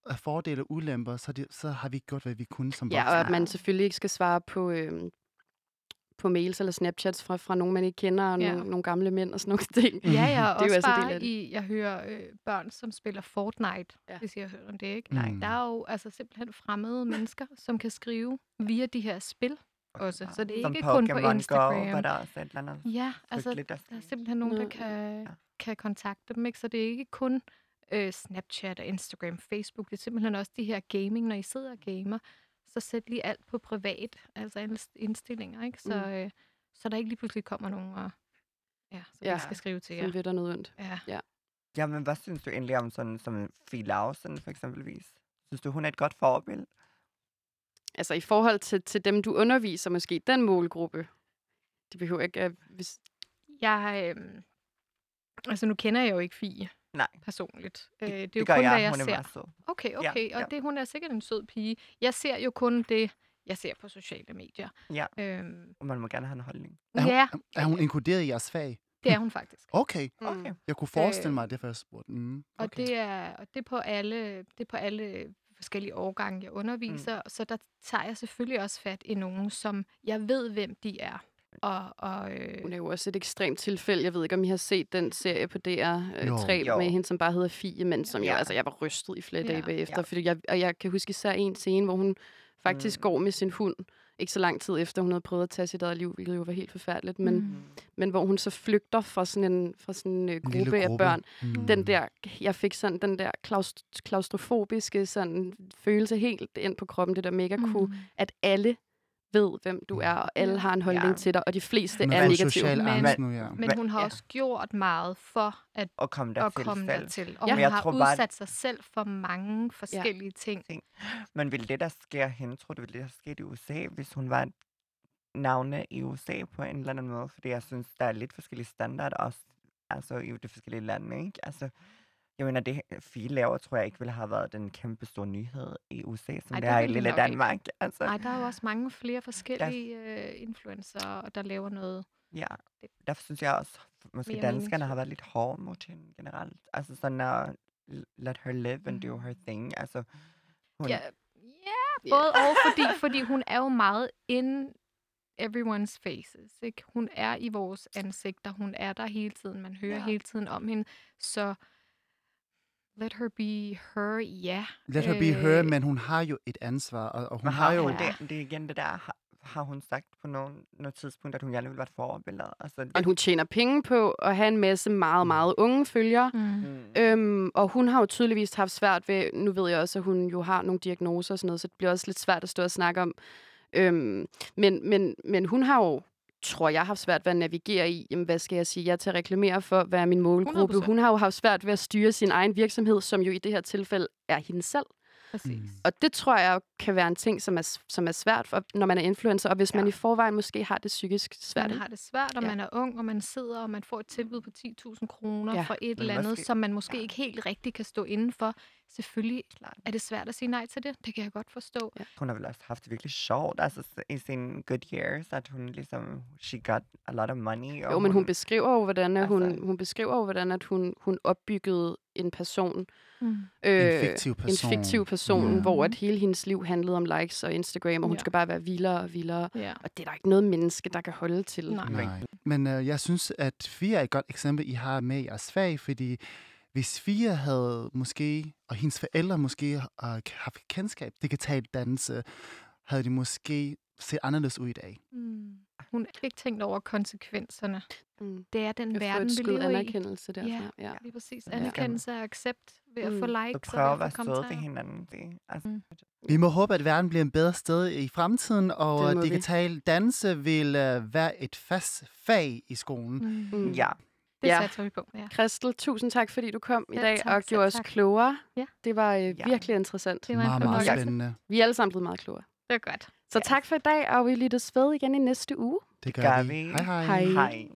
af fordele og ulemper, så, de, så har vi gjort, hvad vi kunne som Ja, og voksne. at man selvfølgelig ikke skal svare på, øhm, på mails eller Snapchats fra, fra nogen, man ikke kender, og Ja. nogle, nogle gamle mænd og sådan nogle ting. Ja, ja, og Det er jo også altså bare i, jeg hører øh, børn, som spiller Fortnite, Ja. hvis I har hørt om det, ikke? Mm. Nej, der er jo altså simpelthen fremmede mennesker, som kan skrive via de her spil også. Så det er Som ikke kun på Pokémon Go, Instagram. var der også et eller andet Ja, altså der er simpelthen nogen, der kan, Ja. kan kontakte dem, ikke? Så det er ikke kun øh, Snapchat og Instagram, Facebook. Det er simpelthen også de her gaming, når I sidder og gamer, så sæt lige alt på privat, altså indstillinger, ikke? Så, Mm. øh, så der ikke lige pludselig kommer nogen og ja, så Ja, vi skal skrive til jer. Som ved der noget ondt. Ja. Ja, men hvad synes du egentlig om sådan som Fie Lausen for eksempelvis? Synes du, hun er et godt forbillede? Altså i forhold til, til dem, du underviser, måske den målgruppe. Det behøver ikke at... Hvis, Jeg, øh, altså nu kender jeg jo ikke Fie Nej. personligt. Øh, det er jo det gør kun, jeg. hvad jeg hun er ser. meget sød. Okay, Ja, okay. ja. Og det, hun er sikkert en sød pige. Jeg ser jo kun det, jeg ser på sociale medier. Ja. Øhm, Og man må gerne have en holdning. Er hun, ja, er hun inkluderet i jeres fag? det er hun faktisk. Okay. Okay. Jeg kunne forestille Øh, mig, at det er først spurgt. Mm, Og okay. det er, og det er på alle, det er på alle forskellige årgange, jeg underviser. Mm. Så der tager jeg selvfølgelig også fat i nogen, som jeg ved, hvem de er. Og, og, øh, Hun er jo også et ekstremt tilfælde. Jeg ved ikke, om I har set den serie på DR3 Jo. med hende, som bare hedder Fie, men som Ja. altså, jeg var rystet i flere Ja. dage bagefter. Ja. Fordi jeg, og jeg kan huske især en scene, hvor hun faktisk Mm. går med sin hund, ikke så lang tid efter, hun havde prøvet at tage sit eget liv, hvilket jo var helt forfærdeligt, men, Mm. men hvor hun så flygter fra sådan en, fra sådan en, uh, En gruppe, lille af børn. Mm. Den der, jeg fik sådan den der klaust, klaustrofobiske sådan følelse helt ind på kroppen, det der mega cool, Mm. at alle ved, hvem du er, og alle Ja. har en holdning Ja. til dig, og de fleste Hun er negative. Men- nu, ja. Men Men- hun har ja. også gjort meget for at, Og komme der at til komme selv. dertil. Og Ja. hun jeg har tror bare, udsat sig selv for mange forskellige ting. Men vil det, der sker hende, tror du, vil det, der sker i USA, hvis hun var navne i USA på en eller anden måde? Fordi jeg synes, der er lidt forskellige standarder også, altså i de forskellige lande, ikke? Altså, jeg mener, det fire laver, tror jeg ikke ville have været den kæmpe store nyhed i USA, som Ej, det det er i lille nok ikke. Danmark. Altså, der er jo også mange flere forskellige øh, influencer, der laver noget. ja. Derfor synes jeg også, måske Mere danskerne har meningsfuldt. været lidt hårde mod hende generelt. Altså sådan at let her live and do her thing. Altså, hun, Ja, ja både og, fordi, fordi hun er jo meget in everyone's faces. Ikke? Hun er i vores ansigter. Hun er der hele tiden. Man hører Ja. hele tiden om hende. Så let her be her, ja. Let her be her, Øh, men hun har jo et ansvar, og, og hun Men har jo... hun det, det er igen det der, har, har hun sagt på nogle, noget tidspunkt, at hun gerne vil være et forbillede? Altså, det, Og hun tjener penge på at have en masse meget, meget unge følgere. Mm. mm, Øhm, og hun har jo tydeligvis haft svært ved, nu ved jeg også, at hun jo har nogle diagnoser og sådan noget, så det bliver også lidt svært at stå og snakke om. Øhm, men, men, men hun har jo, tror jeg, haft svært ved at navigere i, jamen, hvad skal jeg sige, jeg er til at reklamere for, hvad er min målgruppe. 100%. Hun har jo haft svært ved at styre sin egen virksomhed, som jo i det her tilfælde er hende selv. Præcis. Mm. Og det tror jeg kan være en ting, som er, som er svært, for, når man er influencer, og hvis ja. man i forvejen måske har det psykisk svært. Man har det svært, og Ja. man er ung, og man sidder, og man får et tilbud på 10.000 kroner Ja. ja. for et Men eller andet, måske- som man måske ja. ikke helt rigtigt kan stå inden for. Selvfølgelig klart. er det svært at sige nej til det. Det kan jeg godt forstå. Ja. Hun har vel også haft det virkelig sjovt, altså i sine good years, at hun ligesom, she got a lot of money. Og Jo, men hun beskriver jo, hvordan, at hun, Altså- hun beskriver jo, hvordan at hun, hun opbyggede en person. Mm. Øh, En fiktiv person. En fiktiv person, Ja. hvor at hele hendes liv handlede om likes og Instagram, og hun Ja. skal bare være vildere og vildere. Ja. Og det er der ikke noget menneske, der kan holde til. Nej. Nej. Men øh, jeg synes, at Fia er et godt eksempel, I har med i jeres fag, fordi hvis Fia havde måske, og hendes forældre måske øh, haft kendskab digital dannelse, havde de måske set anderledes ud i dag. Mm. Hun har ikke tænkt over konsekvenserne. Mm. Det er den Jeg verden, vi lever i. anerkendelse derfra. Ja. Ja. Lige præcis. Ja. Anerkendelse og accept ved at Mm. få Så likes at og være at få søde ved kommentarer. hinanden. Det, altså, Mm. Vi må håbe, at verden bliver et bedre sted i fremtiden, og Det at må vi. digital dannelse vil uh, være et fast fag i skolen. Mm. Mm. Ja, Det Ja. satser vi på, ja. Christel, tusind tak, fordi du kom i Selv dag tak, og gjorde os tak. klogere. Ja. Det var øh, Ja. virkelig interessant. Det var Meget, meget spændende. Vi er alle sammen blevet meget klogere. Det var godt. Så Ja. tak for i dag, og vi lyttes ved igen i næste uge. Det gør, gør vi. vi. Hej hej. Hej. hej.